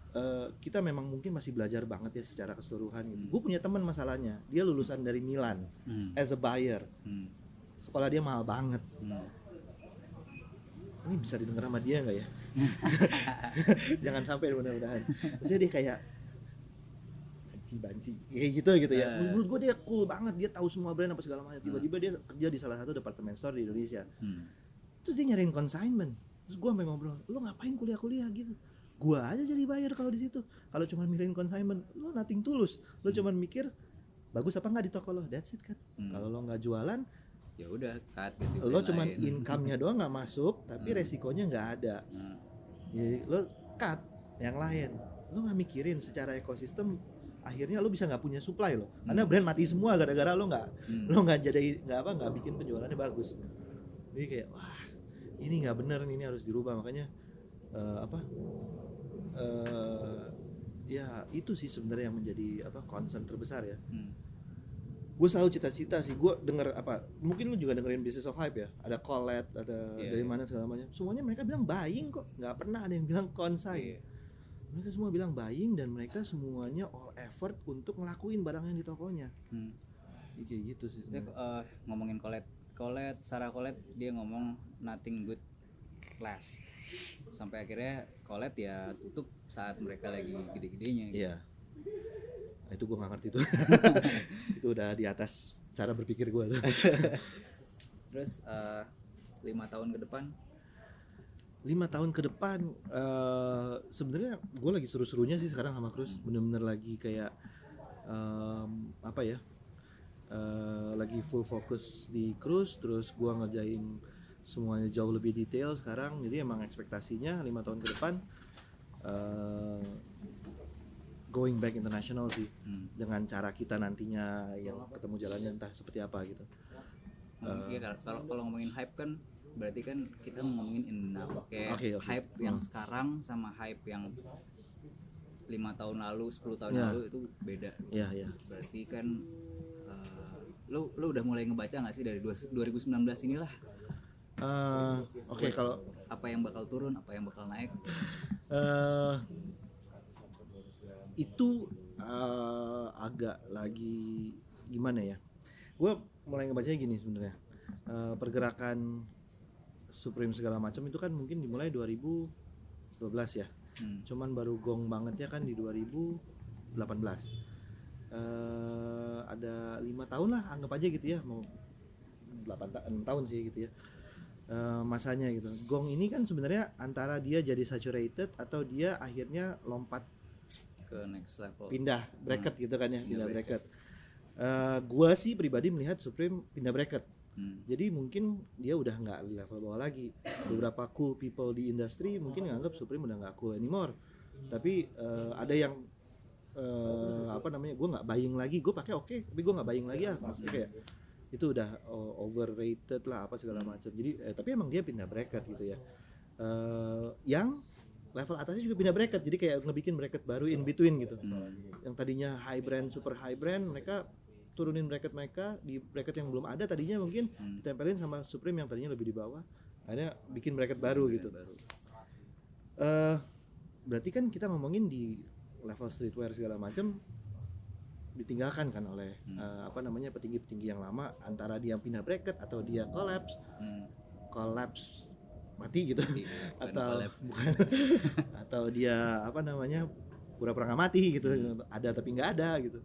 eh, kita memang mungkin masih belajar banget ya secara keseluruhan gitu. Hmm. gue punya teman masalahnya dia lulusan dari Milan Hmm. as a buyer Hmm. sekolah dia mahal banget Hmm. ini bisa didengar sama dia nggak ya jangan sampai mudah-mudahan maksudnya dia kayak banci banci kayak gitu gitu ya. Eh. menurut gue dia cool banget. Dia tahu semua brand apa segala macam. Tiba-tiba dia kerja di salah satu departemen store di Indonesia. Hmm. terus dia nyariin consignment. Terus gue sampai ngobrol lo ngapain kuliah-kuliah? Gitu. Gue aja jadi bayar kalau di situ. Kalau cuma mikirin consignment lo nothing tulus. Lo cuma mikir bagus apa nggak di toko lo? That's it kan? Hmm. kalau lo nggak jualan ya udah cut ganti lo cuma lain. income-nya doang nggak masuk tapi Hmm. resikonya nggak ada. Hmm. jadi lo cut yang lain. Lo nggak mikirin secara ekosistem akhirnya lo bisa nggak punya supply lo karena Hmm. brand mati semua gara-gara lo nggak Hmm. lo nggak jadi nggak apa nggak bikin penjualannya bagus jadi kayak wah ini nggak bener nih, ini harus dirubah makanya eh, apa eh, ya itu sih sebenarnya yang menjadi apa concern terbesar ya Hmm. gue selalu cita-cita sih gue denger apa mungkin lu juga dengerin business of hype ya ada Colette ada Iya, dari iya. mana segala macam semuanya mereka bilang buying kok nggak pernah ada yang bilang consign Iya. Mereka semua bilang buying dan mereka semuanya all effort untuk ngelakuin barang yang di tokonya Hmm. Ya, kayak gitu sih Dia, sebenarnya. eh, ngomongin Colette, Colette, Sarah Colette dia ngomong nothing good last. Sampai akhirnya Colette ya tutup saat mereka lagi gede-gedenya. gitu. iya Nah, itu gue nggak ngerti tuh itu udah di atas cara berpikir gue tuh Terus eh, lima tahun ke depan, lima tahun ke depan eh sebenarnya gue lagi seru-serunya sih sekarang sama Cruz. Bener-bener lagi kayak em, apa ya eh, lagi full fokus di Cruz terus gue ngerjain semuanya jauh lebih detail sekarang. Jadi emang ekspektasinya lima tahun ke depan eh, going back international sih. Hmm. dengan cara kita nantinya yang ketemu jalannya entah seperti apa gitu. Iya, kalau- kalau kalau ngomongin hype kan berarti kan kita ngomongin in the now. Kayak Oke, oke. hype yang Hmm. sekarang sama hype yang lima tahun lalu, 10 tahun Ya. lalu itu beda. ya ya Berarti kan eh, lu lu udah mulai ngebaca nggak sih dari dua- 2019 inilah Eh, oke kalau apa yang bakal turun, apa yang bakal naik? eh itu eh, agak lagi gimana ya? Gue mulai ngebacanya gini sebenarnya. Eh, pergerakan Supreme segala macam itu kan mungkin dimulai 2012 ya. Hmm. Cuman baru gong bangetnya kan di 2018. Eh ada lima tahun lah anggap aja gitu ya mau 8 ta 6 tahun sih gitu ya Eh, masanya gitu gong ini kan sebenarnya antara dia jadi saturated atau dia akhirnya lompat ke next level. pindah bracket gitu kan ya Pindah pindah bracket. bracket Eh, gua sih pribadi melihat Supreme pindah bracket Hmm. jadi mungkin dia udah nggak di level bawah lagi. Beberapa cool people di industri mungkin nganggap Supreme udah nggak cool anymore. Tapi eh, ada yang eh, apa namanya gue nggak buying lagi. Gue pakai oke tapi gue nggak buying lagi ya maksudnya kayak itu udah overrated lah apa segala macam. Jadi eh, tapi emang dia pindah bracket gitu ya. Eh, yang level atasnya juga pindah bracket. Jadi kayak ngebikin bracket baru in between gitu. Hmm. yang tadinya high brand super high brand mereka turunin bracket mereka di bracket yang belum ada tadinya mungkin Hmm. ditempelin sama Supreme yang tadinya lebih di bawah akhirnya bikin bracket baru gitu Baru. eh berarti kan kita ngomongin di level streetwear segala macam ditinggalkan kan oleh Hmm. eh, apa namanya petinggi-petinggi yang lama antara dia pindah bracket atau dia collapse Hmm. collapse mati gitu Mati, bukan atau collab. bukan atau dia apa namanya pura-pura nggak mati gitu ada tapi nggak ada gitu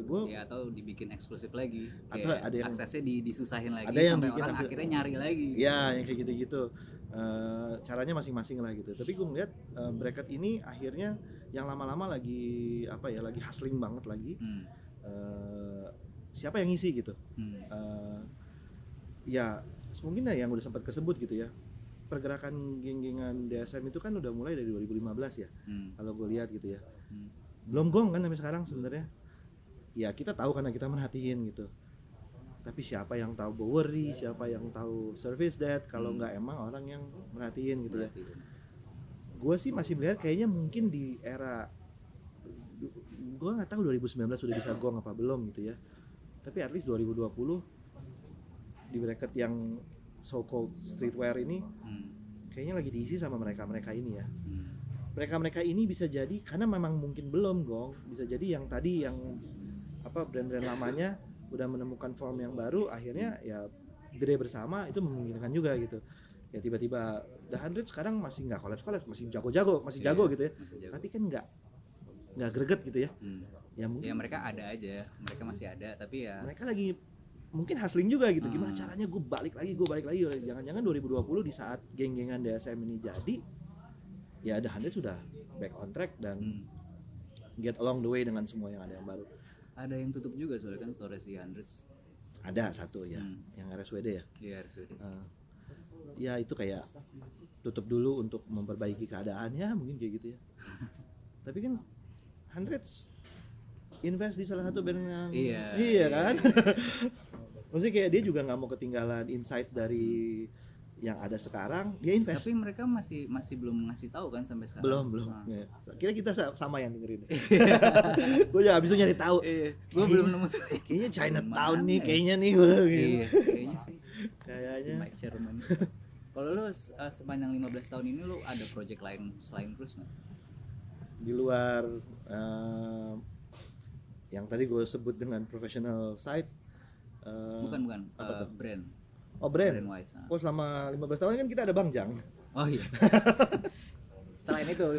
gue ya atau dibikin eksklusif lagi. Atau kayak ada yang- aksesnya di, disusahin lagi Ada yang sampai bikin orang akses- akhirnya nyari lagi. Ya yang kayak gitu-gitu. Eh, caranya masing-masing lah gitu. Tapi gue ngeliat eh, bracket ini akhirnya yang lama-lama lagi apa ya lagi hustling banget lagi. Hmm. Eh, siapa yang ngisi gitu? Hmm. Eh, ya mungkin ya yang udah sempat kesebut gitu ya. Pergerakan geng-gengan DSM itu kan udah mulai dari 2015 ya Hmm. kalau gue lihat gitu ya. Hmm. belum gong kan sampai sekarang sebenarnya ya kita tahu karena kita merhatiin gitu tapi siapa yang tahu Bowery siapa yang tahu Service Dead kalau Hmm. nggak emang orang yang merhatiin gitu ya gue sih masih melihat kayaknya mungkin di era gue nggak tahu 2019 sudah bisa gong apa belum gitu ya tapi at least 2020 di bracket yang so called streetwear ini Hmm. kayaknya lagi diisi sama mereka mereka ini ya Hmm. mereka mereka ini bisa jadi karena memang mungkin belum gong bisa jadi yang tadi yang apa brand-brand lamanya udah menemukan form yang baru akhirnya ya gede bersama itu memungkinkan juga gitu ya tiba-tiba The Hundred sekarang masih nggak kolaps kolaps masih jago-jago masih Iya, jago gitu ya jago. tapi kan nggak nggak greget gitu ya Hmm. ya mungkin ya mereka ada aja mereka masih ada tapi ya mereka lagi mungkin hustling juga gitu gimana Hmm. caranya gue balik lagi gue balik lagi jangan-jangan 2020 di saat geng-gengan DSM ini jadi ya The Hundred sudah back on track dan hmm. get along the way dengan semua yang ada yang baru ada yang tutup juga soalnya kan Storage di Hundreds ada satu ya Hmm. yang RSWD ya? Di RSUD Eh, ya itu kayak tutup dulu untuk memperbaiki keadaan ya mungkin kayak gitu ya. Tapi kan hundreds invest di salah satu band yang Iya, iya iya, kan maksudnya kayak dia juga nggak mau ketinggalan insight dari yang ada sekarang dia invest. Tapi mereka masih masih belum ngasih tahu kan sampai sekarang? Belum belum. Nah. Ya. kira kita sa- sama yang dengerin. Gue juga abis itu nyari tahu. Iya. Gue belum nemu. Kayaknya Chinatown Mana nih ya? kayaknya nih gue iya kayaknya sih. Kayaknya. Mike Sherman kalau lu uh, sepanjang 15 tahun ini lu ada project lain selain Cruise nggak? Di luar eh, yang tadi gue sebut dengan professional site eh, bukan bukan. apa uh, tuh? brand oh brand? Brand wise nah. oh selama 15 tahun kan kita ada Bang Jang. Oh iya. Selain itu.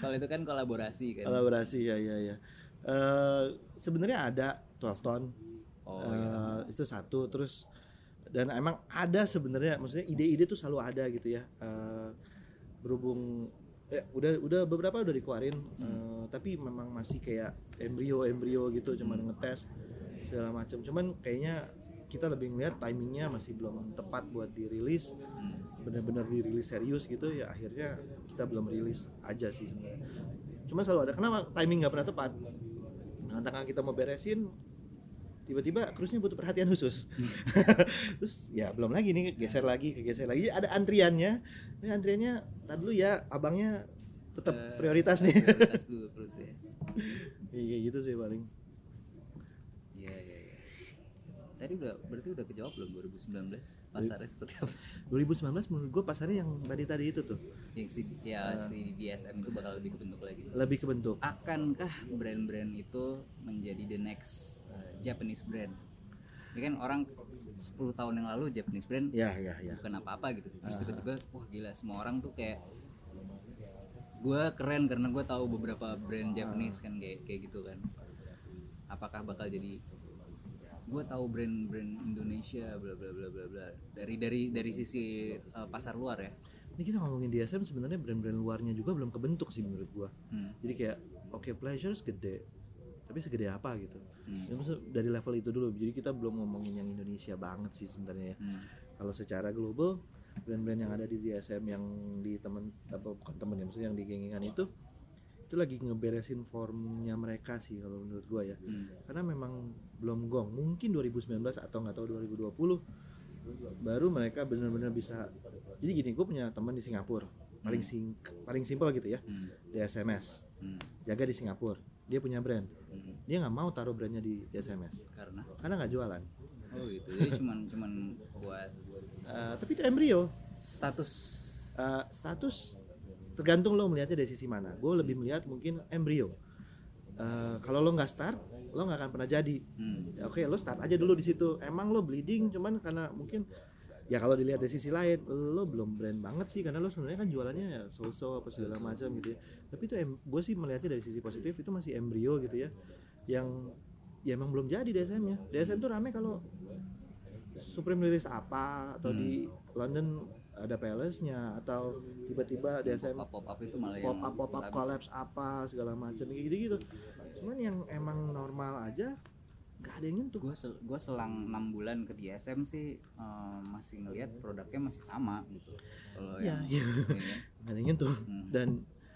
Kalau itu kan kolaborasi kan. Kolaborasi ya ya ya Eh, sebenarnya ada 12 ton. Oh Eh, iya itu satu terus dan emang ada sebenarnya maksudnya ide-ide tuh selalu ada gitu ya. Eh, berhubung ya udah udah beberapa udah dikeluarin. Eh, tapi memang masih kayak embrio embrio gitu cuman ngetes segala macam cuman kayaknya kita lebih ngeliat timingnya masih belum tepat buat dirilis Hmm. benar-benar dirilis serius gitu ya akhirnya kita belum rilis aja sih sebenarnya. Cuman selalu ada kenapa timing nggak pernah tepat? Tengah kita mau beresin tiba-tiba krusnya butuh perhatian khusus. Terus ya belum lagi nih geser lagi kegeser lagi. Ada antriannya. Ini antriannya tar dulu ya abangnya tetap Eh, prioritas nih. prioritas dulu terus ya iya gitu sih paling iya iya iya tadi udah berarti udah kejawab belum 2019 pasarnya seperti apa? 2019 menurut gue pasarnya yang tadi tadi itu tuh. Yang si ya si DSM itu bakal lebih kebentuk lagi. Lebih ke bentuk akankah brand-brand itu menjadi the next uh, Japanese brand? Ini kan orang 10 tahun yang lalu Japanese brand ya ya ya. bukan apa-apa gitu. Terus tiba-tiba wah gila semua orang tuh kayak gue keren karena gue tahu beberapa brand Japanese kan kayak kayak gitu kan. Apakah bakal jadi gue tahu brand-brand Indonesia bla bla bla bla bla dari dari dari sisi uh, pasar luar ya ini kita ngomongin DSM sebenarnya brand-brand luarnya juga belum kebentuk sih menurut gua Hmm. jadi kayak oke pleasures gede tapi segede apa gitu Hmm. Ya, maksud dari level itu dulu jadi kita belum ngomongin yang Indonesia banget sih sebenarnya ya Hmm. kalau secara global brand-brand yang ada di DSM yang di temen apa bukan temen ya maksudnya yang di gengingan itu itu lagi ngeberesin formnya mereka sih kalau menurut gua ya. Hmm. karena memang belum gong. Mungkin 2019 atau nggak tahu 2020 baru mereka benar-benar bisa. Jadi gini gue punya teman di Singapura. Paling sing paling simpel gitu ya. Hmm. di SMS Hmm. jaga di Singapura. Dia punya brand. Hmm. dia nggak mau taruh brandnya di SMS karena? Karena nggak jualan. Oh gitu. Jadi cuman cuman buat Eh, tapi itu embrio. Status. Eh, status tergantung lo melihatnya dari sisi mana. Gue lebih melihat mungkin embrio. Eh, kalau lo nggak start lo nggak akan pernah jadi. Hmm. Oke lo start aja dulu di situ. Emang lo bleeding cuman karena mungkin ya kalau dilihat dari sisi lain lo belum brand banget sih karena lo sebenarnya kan jualannya ya so-so apa segala macam gitu ya. Tapi itu gue sih melihatnya dari sisi positif itu masih embrio gitu ya. Yang ya emang belum jadi DSM nya DSM tuh rame kalau Supreme rilis apa atau di London ada palace-nya atau tiba-tiba pop up pop up itu malah pop up pop up collapse apa segala macam gitu gitu cuman yang emang normal aja gak ada yang nyentuh gue gue selang enam bulan ke DSM sih eh, masih ngelihat produknya masih sama gitu kalau ya, yang ya. gak ada yang nyentuh Hmm. dan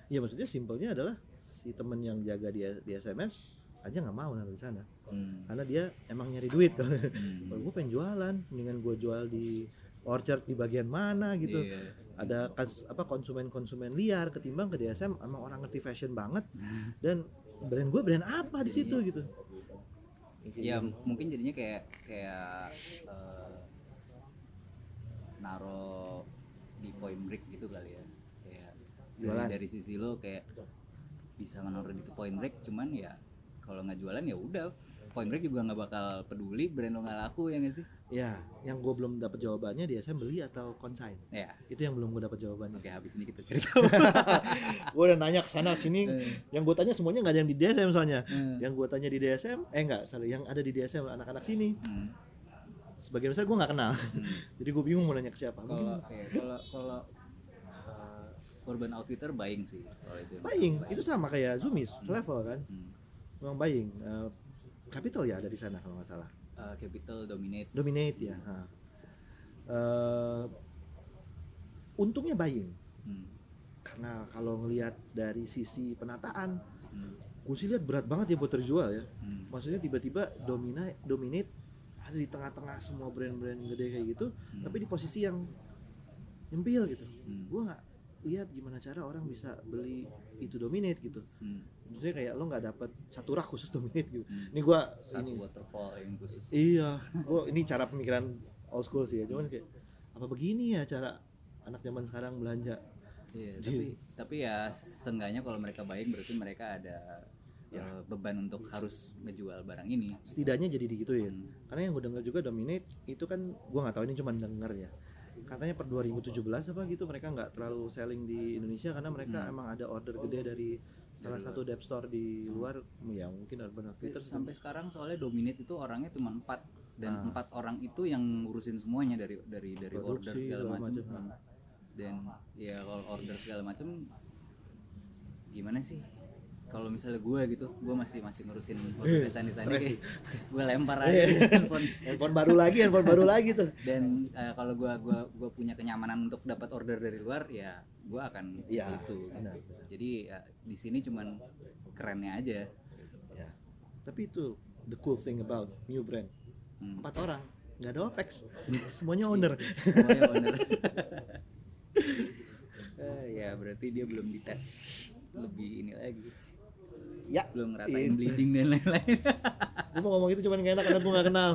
ya maksudnya simpelnya adalah si temen yang jaga dia di SMS aja nggak mau naruh di sana Hmm. karena dia emang nyari duit kalau Hmm. kalau gue pengen jualan mendingan gue jual di orchard di bagian mana gitu. Iya. ada kas, apa konsumen-konsumen liar ketimbang ke DSM emang orang ngerti fashion banget. Dan brand gue brand apa di situ gitu. Ya mungkin jadinya kayak kayak eh, naro di point break gitu kali ya. Kayak dari, Jualan. dari sisi lo kayak bisa menaruh di point break cuman ya kalau nggak jualan ya udah point break juga nggak bakal peduli brand lo nggak laku ya nggak sih? Ya yang gue belum dapat jawabannya DSM beli atau consign. Ya. Itu yang belum gue dapat jawabannya. Oke habis ini kita cerita. Gue udah nanya ke sana sini. Yang gue tanya semuanya nggak ada yang di DSM soalnya. Hmm. yang gue tanya di DSM eh enggak salah yang ada di DSM anak-anak sini. Hmm. sebagian besar gue nggak kenal. Hmm. jadi gue bingung mau nanya ke siapa. Kalau kalau kalau eh, urban outfitter buying sih kalau itu. Buying itu sama kayak Zumis selevel kan. Hmm. memang buying. Eh, capital ya ada di sana kalau nggak salah Eh, capital dominate dominate ya ha. Eh, untungnya buying Hmm. karena kalau ngelihat dari sisi penataan Hmm. gue sih lihat berat banget ya buat terjual ya Hmm. maksudnya tiba-tiba domina dominate ada di tengah-tengah semua brand-brand gede kayak gitu tapi di posisi yang nyempil gitu Hmm. gue nggak lihat gimana cara orang bisa beli itu dominate gitu Hmm. Maksudnya kayak lo nggak dapat satu rak khusus dominate gitu Hmm. ini gue ini waterfall yang khusus iya gue ini cara pemikiran old school sih ya cuman kayak apa begini ya cara anak zaman sekarang belanja Iya, Di- tapi tapi ya seenggaknya kalau mereka baik berarti mereka ada Ya. eh, beban untuk harus ngejual barang ini. setidaknya jadi digituin Hmm. karena yang gue dengar juga dominate itu kan gue nggak tahu ini cuma denger ya katanya per 2017 apa gitu mereka nggak terlalu selling di Indonesia karena mereka Hmm. emang ada order gede dari salah luar. satu dep store di luar ya mungkin Urban Outfitters sampai sekarang soalnya dominate itu orangnya cuma empat dan Ah. empat orang itu yang ngurusin semuanya dari dari dari order Produksi, segala segala macam. macam. Dan ya kalau order segala macam gimana sih? Kalau misalnya gue gitu, gue masih masih ngurusin order desain desain kayak gue lempar aja handphone handphone baru lagi handphone baru lagi tuh dan eh, kalau gua gua gua punya kenyamanan untuk dapat order dari luar ya gua akan ke Iya, situ gitu. benar. jadi ya, di sini cuman kerennya aja. Ya. Tapi itu the cool thing about new brand. Hmm. empat orang nggak ada opex. Semuanya owner. Semuanya owner. Eh, ya berarti dia belum dites lebih ini lagi. Ya belum ngerasain bleeding dan lain-lain. Gue mau ngomong itu cuman gak enak karena gue gak kenal.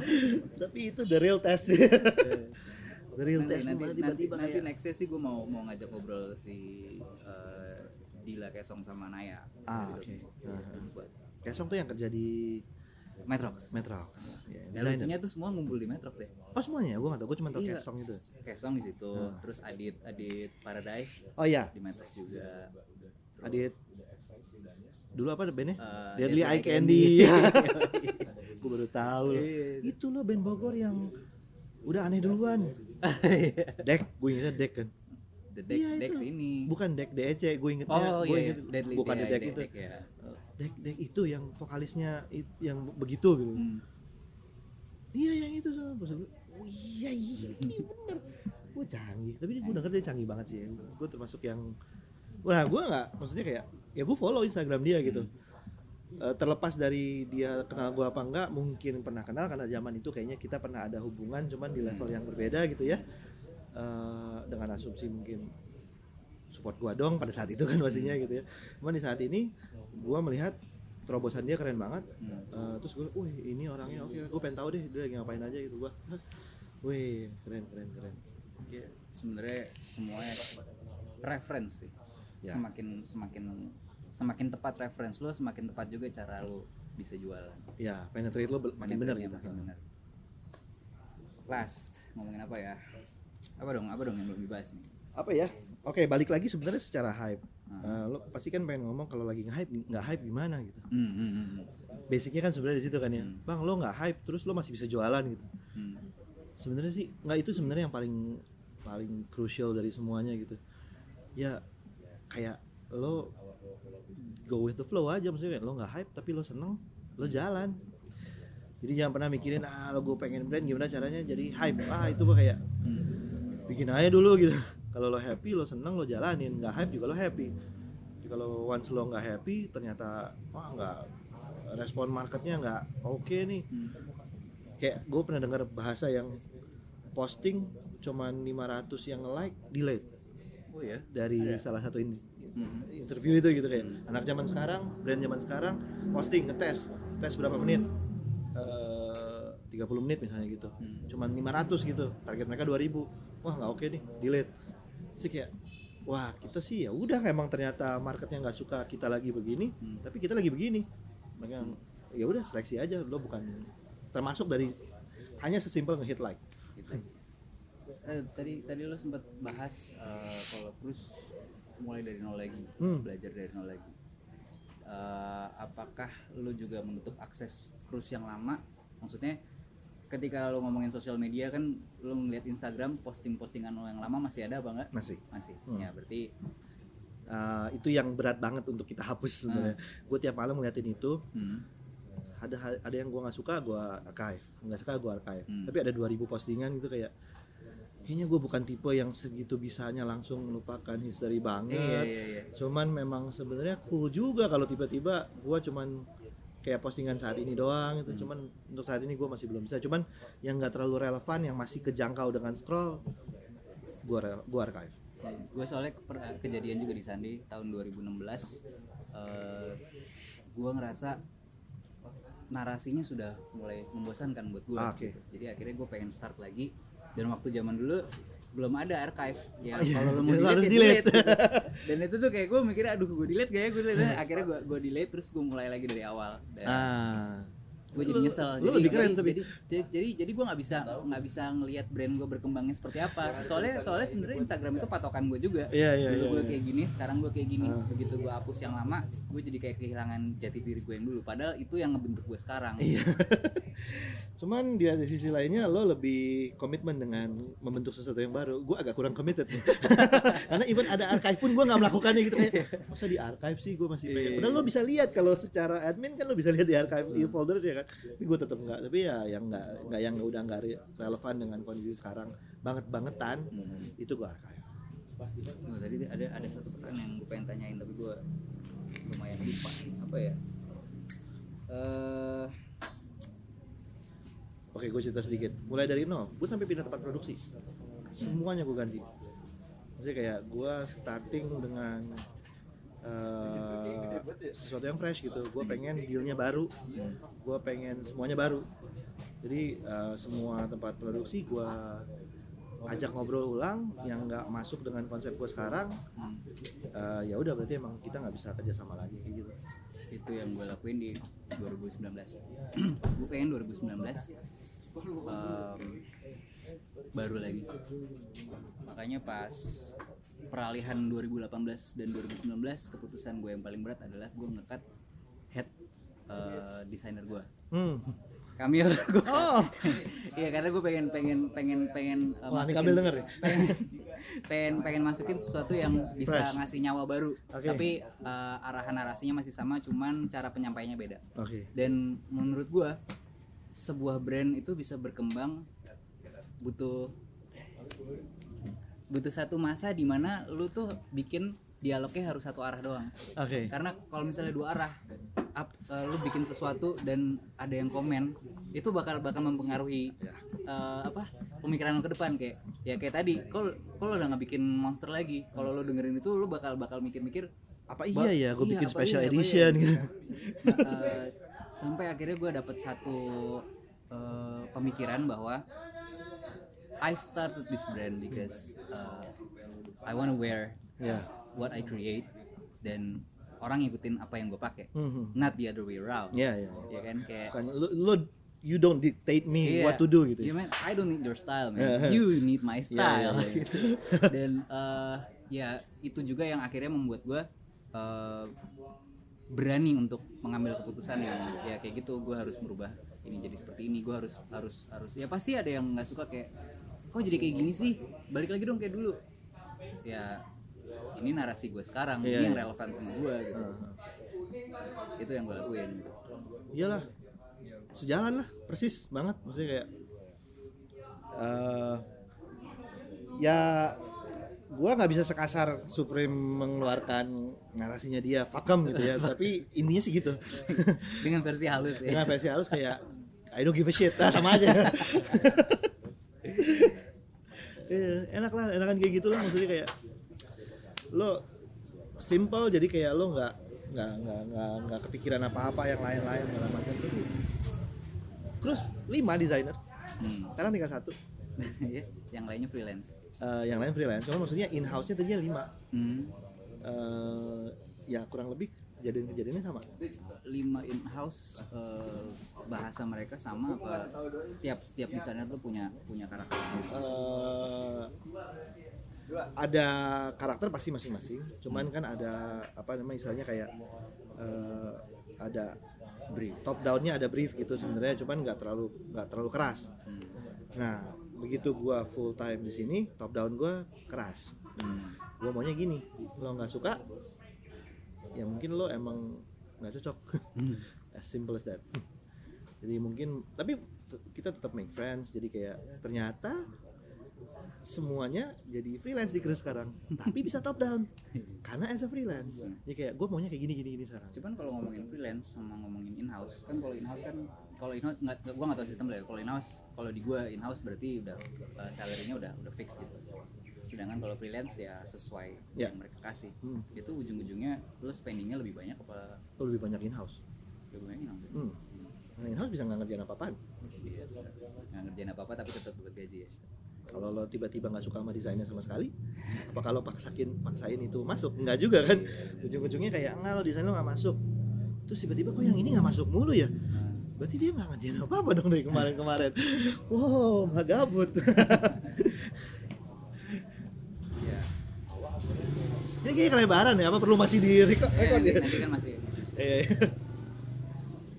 Tapi itu the real test. The real nanti, test nanti, nanti, tiba-tiba nanti kayak nextnya sih gue mau mau ngajak ngobrol si eh, Dila Kesong sama Naya. Ah, oke. Dotnet. Nah, Buat. Kesong tuh yang kerja di Metrox. Metrox. Ya, Ya, desainer. lucunya tuh semua ngumpul di Metrox ya? Oh semuanya? Gue gak tau gue cuma tau Iya. Kesong itu. Kesong di situ, terus Adit Adit Paradise oh iya. di Metrox juga. Adit. Dulu apa bandnya? Eh, Deadly Eye Candy. Gue baru tahu loh. Iya. itu loh band Bogor yang udah aneh duluan. Dek gue ingetnya Dek kan. The Deck Iya, Dex itu. ini. bukan Dek DEC gue ingetnya Oh gue iya, inget, Deadly bukan The Day, itu. Deck, ya. Dek Dek itu yang vokalisnya yang begitu gitu. Hmm. Iya yang itu sama Pas gue, oh iya iya ini bener. Gue canggih, tapi gue denger dia canggih banget sih. Gue termasuk yang Wah gue gak, maksudnya kayak Ya gue follow Instagram dia gitu Eh, Terlepas dari dia kenal gue apa enggak Mungkin pernah kenal karena zaman itu kayaknya kita pernah ada hubungan Cuman di level yang berbeda gitu ya Eh, Dengan asumsi mungkin Support gue dong pada saat itu kan pastinya gitu ya Cuman di saat ini Gue melihat terobosan dia keren banget. Eh, terus gue, wih ini orangnya oke, gue pengen tahu deh dia lagi ngapain aja gitu gue. Wih keren keren keren. Ya, sebenarnya semuanya reference sih. Ya. Semakin semakin semakin tepat reference lo, semakin tepat juga cara lo bisa jualan. Ya penetrate lo makin Penetrate-nya gitu. makin bener. Last, ngomongin apa ya? Apa dong? Apa dong yang belum dibahas nih? apa ya oke balik lagi sebenarnya secara hype Hmm. Eh, lo pasti kan pengen ngomong kalau lagi nge-hype nggak hype gimana gitu Hmm, hmm, basicnya kan sebenarnya di situ kan ya Hmm. bang lo nggak hype terus lo masih bisa jualan gitu Hmm. sebenarnya sih nggak itu sebenarnya yang paling paling crucial dari semuanya gitu ya kayak lo go with the flow aja maksudnya lo nggak hype tapi lo seneng lo jalan jadi jangan pernah mikirin ah lo gue pengen brand gimana caranya jadi hype ah itu mah kayak Hmm. bikin aja dulu gitu kalau lo happy lo seneng lo jalanin nggak hype juga lo happy Jadi kalau once lo nggak happy ternyata wah nggak respon marketnya nggak oke nih Hmm. kayak gue pernah dengar bahasa yang posting cuman 500 yang like delete Oh ya. dari Ada. salah satu Hmm. interview itu gitu kayak anak zaman sekarang brand zaman sekarang posting ngetes. Tes berapa menit? Eh, 30 menit misalnya gitu. Hmm. cuman 500 gitu. Target mereka 2000 wah nggak oke nih delete. Sih kayak wah kita sih ya udah emang ternyata marketnya nggak suka kita lagi begini Hmm. tapi kita lagi begini. Mereka ya udah seleksi aja. Lo bukan termasuk dari hanya sesimpel ngehit like. Gitu. Eh, tadi tadi lo sempat bahas eh, kalau terus mulai dari nol lagi, Hmm. belajar dari nol lagi. Eh, apakah lo juga menutup akses cruise yang lama? Maksudnya ketika lo ngomongin sosial media kan lo ngeliat Instagram posting-postingan lo yang lama masih ada apa enggak? masih Masih. Hmm. Ya berarti Uh, itu yang berat banget untuk kita hapus sebenarnya gue tiap malam ngeliatin itu hmm, ada ada yang gue nggak suka gue archive nggak suka gue archive Hmm. tapi ada 2000 postingan gitu kayak kayaknya gue bukan tipe yang segitu bisanya langsung melupakan history banget iya iya iya. cuman memang sebenarnya cool juga kalau tiba-tiba gue cuman kayak postingan saat ini doang Hmm. itu cuman untuk saat ini gue masih belum bisa cuman yang nggak terlalu relevan yang masih kejangkau dengan scroll gue gue archive gue soalnya kejadian juga di Sandi tahun 2016 eh gue ngerasa narasinya sudah mulai membosankan buat gue Ah, oke. gitu. jadi akhirnya gue pengen start lagi dan waktu zaman dulu belum ada archive ya Oh, iya. kalau lo mau delete, harus ya delete. delete, gitu. dan itu tuh kayak gue mikirnya aduh gue delete gak ya gue delete akhirnya gue gue delete terus gue mulai lagi dari awal dan ah gue jadi nyesel lu jadi lebih keren jadi, tapi. jadi jadi jadi, jadi gue nggak bisa nggak bisa ngelihat brand gue berkembangnya seperti apa soalnya soalnya sebenarnya Instagram itu patokan gue juga Iya, iya, dulu iya, gue iya. kayak gini sekarang gue kayak gini Ah. begitu gue hapus yang lama gue jadi kayak kehilangan jati diri gue yang dulu padahal itu yang ngebentuk gue sekarang Iya. Cuman di di sisi lainnya lo lebih komitmen dengan membentuk sesuatu yang baru. Gue agak kurang committed. sih. Karena even ada archive pun gue nggak melakukannya gitu kayak masa di archive sih gue masih pengen. Padahal lo bisa lihat kalau secara admin kan lo bisa lihat di archive di folders ya kan. Tapi gue tetap nggak. Tapi ya yang nggak nggak yang udah nggak re- relevan dengan kondisi sekarang banget bangetan itu gue archive. Oh, tadi ada ada satu pertanyaan yang gue pengen tanyain tapi gue lumayan lupa nih. apa ya eh Oke, gue cerita sedikit. Mulai dari nol, gue sampai pindah tempat produksi. Semuanya gue ganti. Maksudnya kayak gue starting dengan eh, sesuatu yang fresh gitu. Gue pengen dealnya baru. Gue pengen semuanya baru. Jadi eh, semua tempat produksi gue ajak ngobrol ulang yang nggak masuk dengan konsep gue sekarang. eh, ya udah berarti emang kita nggak bisa kerja sama lagi kayak gitu. itu yang gue lakuin di 2019 gue pengen 2019 em, baru lagi makanya pas peralihan 2018 dan 2019 keputusan gue yang paling berat adalah gue ngekat head eh, designer gue Hmm. Kamil gue Oh, iya karena gue pengen pengen pengen pengen Wah, ini masukin- Kamil denger ya? pengen, pengen pengen masukin sesuatu yang bisa Fresh. ngasih nyawa baru Oke. tapi eh, arahan narasinya masih sama cuman cara penyampaiannya beda oke. dan menurut gua sebuah brand itu bisa berkembang butuh butuh satu masa di mana lu tuh bikin dialognya harus satu arah doang Oke. karena kalau misalnya dua arah up, eh, lu bikin sesuatu dan ada yang komen itu bakal bakal mempengaruhi eh, apa pemikiran lu ke depan kayak ya kayak tadi kalau kalau udah nggak bikin monster lagi kalau lu dengerin itu lu bakal bakal mikir-mikir Apa iya ya gue iya, bikin special iya, edition iya. gitu. Nah, eh, sampai akhirnya gue dapet satu eh, pemikiran bahwa I started this brand because uh, I wanna wear Ya. what I create dan orang ngikutin apa yang gue pakai Mhm. not the other way around Ya, ya. ya kan kayak Kan lu, lu you don't dictate me Iya. what to do gitu Yeah, man, I don't need your style, man. Yeah. You need my style. iya, iya. gitu. Dan eh, ya itu juga yang akhirnya membuat gue eh, berani untuk mengambil keputusan yang ya kayak gitu. Gue harus merubah ini jadi seperti ini. Gue harus harus harus ya pasti ada yang nggak suka kayak kok jadi kayak gini sih. Balik lagi dong kayak dulu. Ya ini narasi gue sekarang. Iya, ini yang iya. relevan sama gue gitu. Itu yang gue lakuin. Gitu. iyalah sejalan lah persis banget maksudnya kayak eh ya gua nggak bisa sekasar Supreme mengeluarkan narasinya dia fakam gitu ya tapi intinya sih gitu Dengan versi halus ya. dengan versi halus kayak I don't give a shit nah, sama aja Iya, enak lah enakan kayak gitu lah maksudnya kayak lo simple jadi kayak lo nggak nggak nggak nggak nggak kepikiran apa-apa yang lain-lain segala macam Tapi terus lima desainer Hmm. sekarang tinggal satu Iya, yang lainnya freelance. Eh, yang lain freelance cuma maksudnya in house nya tadinya lima Hmm. Eh, ya kurang lebih kejadian-kejadiannya sama lima in house bahasa mereka sama apa tiap setiap desainer tuh punya punya karakter Eh, ada karakter pasti masing-masing cuman kan ada apa namanya istilahnya kayak eh, ada brief top downnya ada brief gitu sebenarnya cuman nggak terlalu nggak terlalu keras Hmm. nah begitu gua full time di sini top down gua keras Hmm. gua maunya gini lo nggak suka ya mungkin lo emang nggak cocok. As simple as that. Jadi mungkin tapi kita tetap make friends. Jadi kayak ternyata semuanya jadi freelance di Cruise sekarang. Tapi bisa top down. Karena as a freelance. Jadi kayak gue maunya kayak gini gini gini sekarang. Cuman kalau ngomongin freelance sama ngomongin in house kan kalau in house kan kalau in house nggak gua nggak tahu sistem lah ya. Kalau in house kalau di gua in house berarti udah uh, salary-nya udah udah fix gitu sedangkan kalau freelance ya sesuai Ya. yang mereka kasih. Hmm. itu ujung-ujungnya lo spendingnya lebih banyak apa? Lo lebih banyak in house lebih banyak in house hmm. Karena in house bisa nggak ngerjain apa apaan Iya. nggak ngerjain apa apa tapi tetap dapat gaji ya? Kalau lo tiba-tiba nggak suka sama desainnya sama sekali apa kalau paksakin paksain itu masuk? Nggak juga kan? Ujung-ujungnya kayak enggak lo desain lo nggak masuk. Terus tiba-tiba kok yang ini nggak masuk mulu ya? Nah, berarti dia nggak ngerjain apa apa dong dari kemarin-kemarin. Wow nggak gabut ini kayaknya kelebaran ya apa perlu masih di record, Ya, nanti, ya? nanti kan masih, Iya, iya.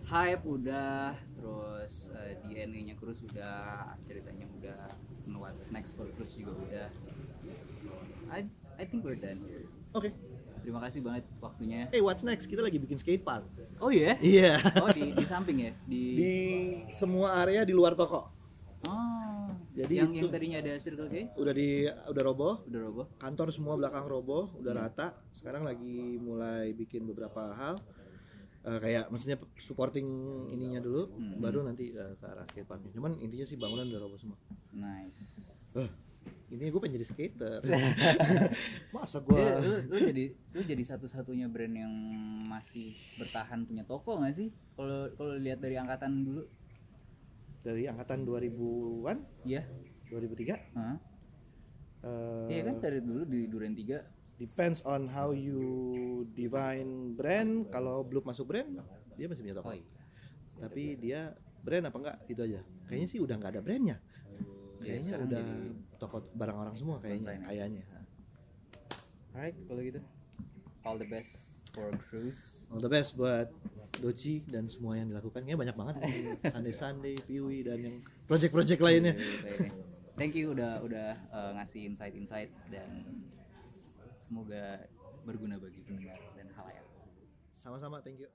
hype udah terus eh, DNA-nya Cruz udah ceritanya udah what's next for Cruz juga udah. I I think we're done here. Oke. Terima kasih banget waktunya. Eh what's next kita lagi bikin skate park. Oh iya? Iya. Oh di di samping ya? Di, di semua area di luar toko. Oh Jadi yang itu- yang tadinya ada Circle K? udah di udah roboh. Udah roboh. Kantor semua belakang roboh udah rata. Sekarang lagi mulai bikin beberapa hal. Eh, kayak maksudnya supporting ininya dulu Hmm. baru nanti eh, ke arah skateparknya cuman intinya sih bangunan udah roboh semua. Nice. Eh, ini gue pengen jadi skater. Masa gue lu, lu jadi lu jadi satu-satunya brand yang masih bertahan punya toko nggak sih? Kalau kalau lihat dari angkatan dulu dari angkatan 2000-an iya. 2003 Hah? eh, iya kan dari dulu di Duren 3 depends on how you define brand. Kalau belum masuk brand dia masih punya toko. Oh iya. Tapi dia brand apa enggak itu aja. Kayaknya sih udah nggak ada brandnya. Iya, kayaknya sekarang udah jadi toko barang orang semua kayaknya ya. kayaknya. Alright kalau gitu. All the best for cruise. All the best buat Doci dan semua yang dilakukan. Kayaknya banyak banget Sunday Sunday Piwi dan yang project-project lainnya. Thank you udah udah uh, ngasih insight-insight dan semoga berguna bagi pendengar dan halayak. Sama-sama thank you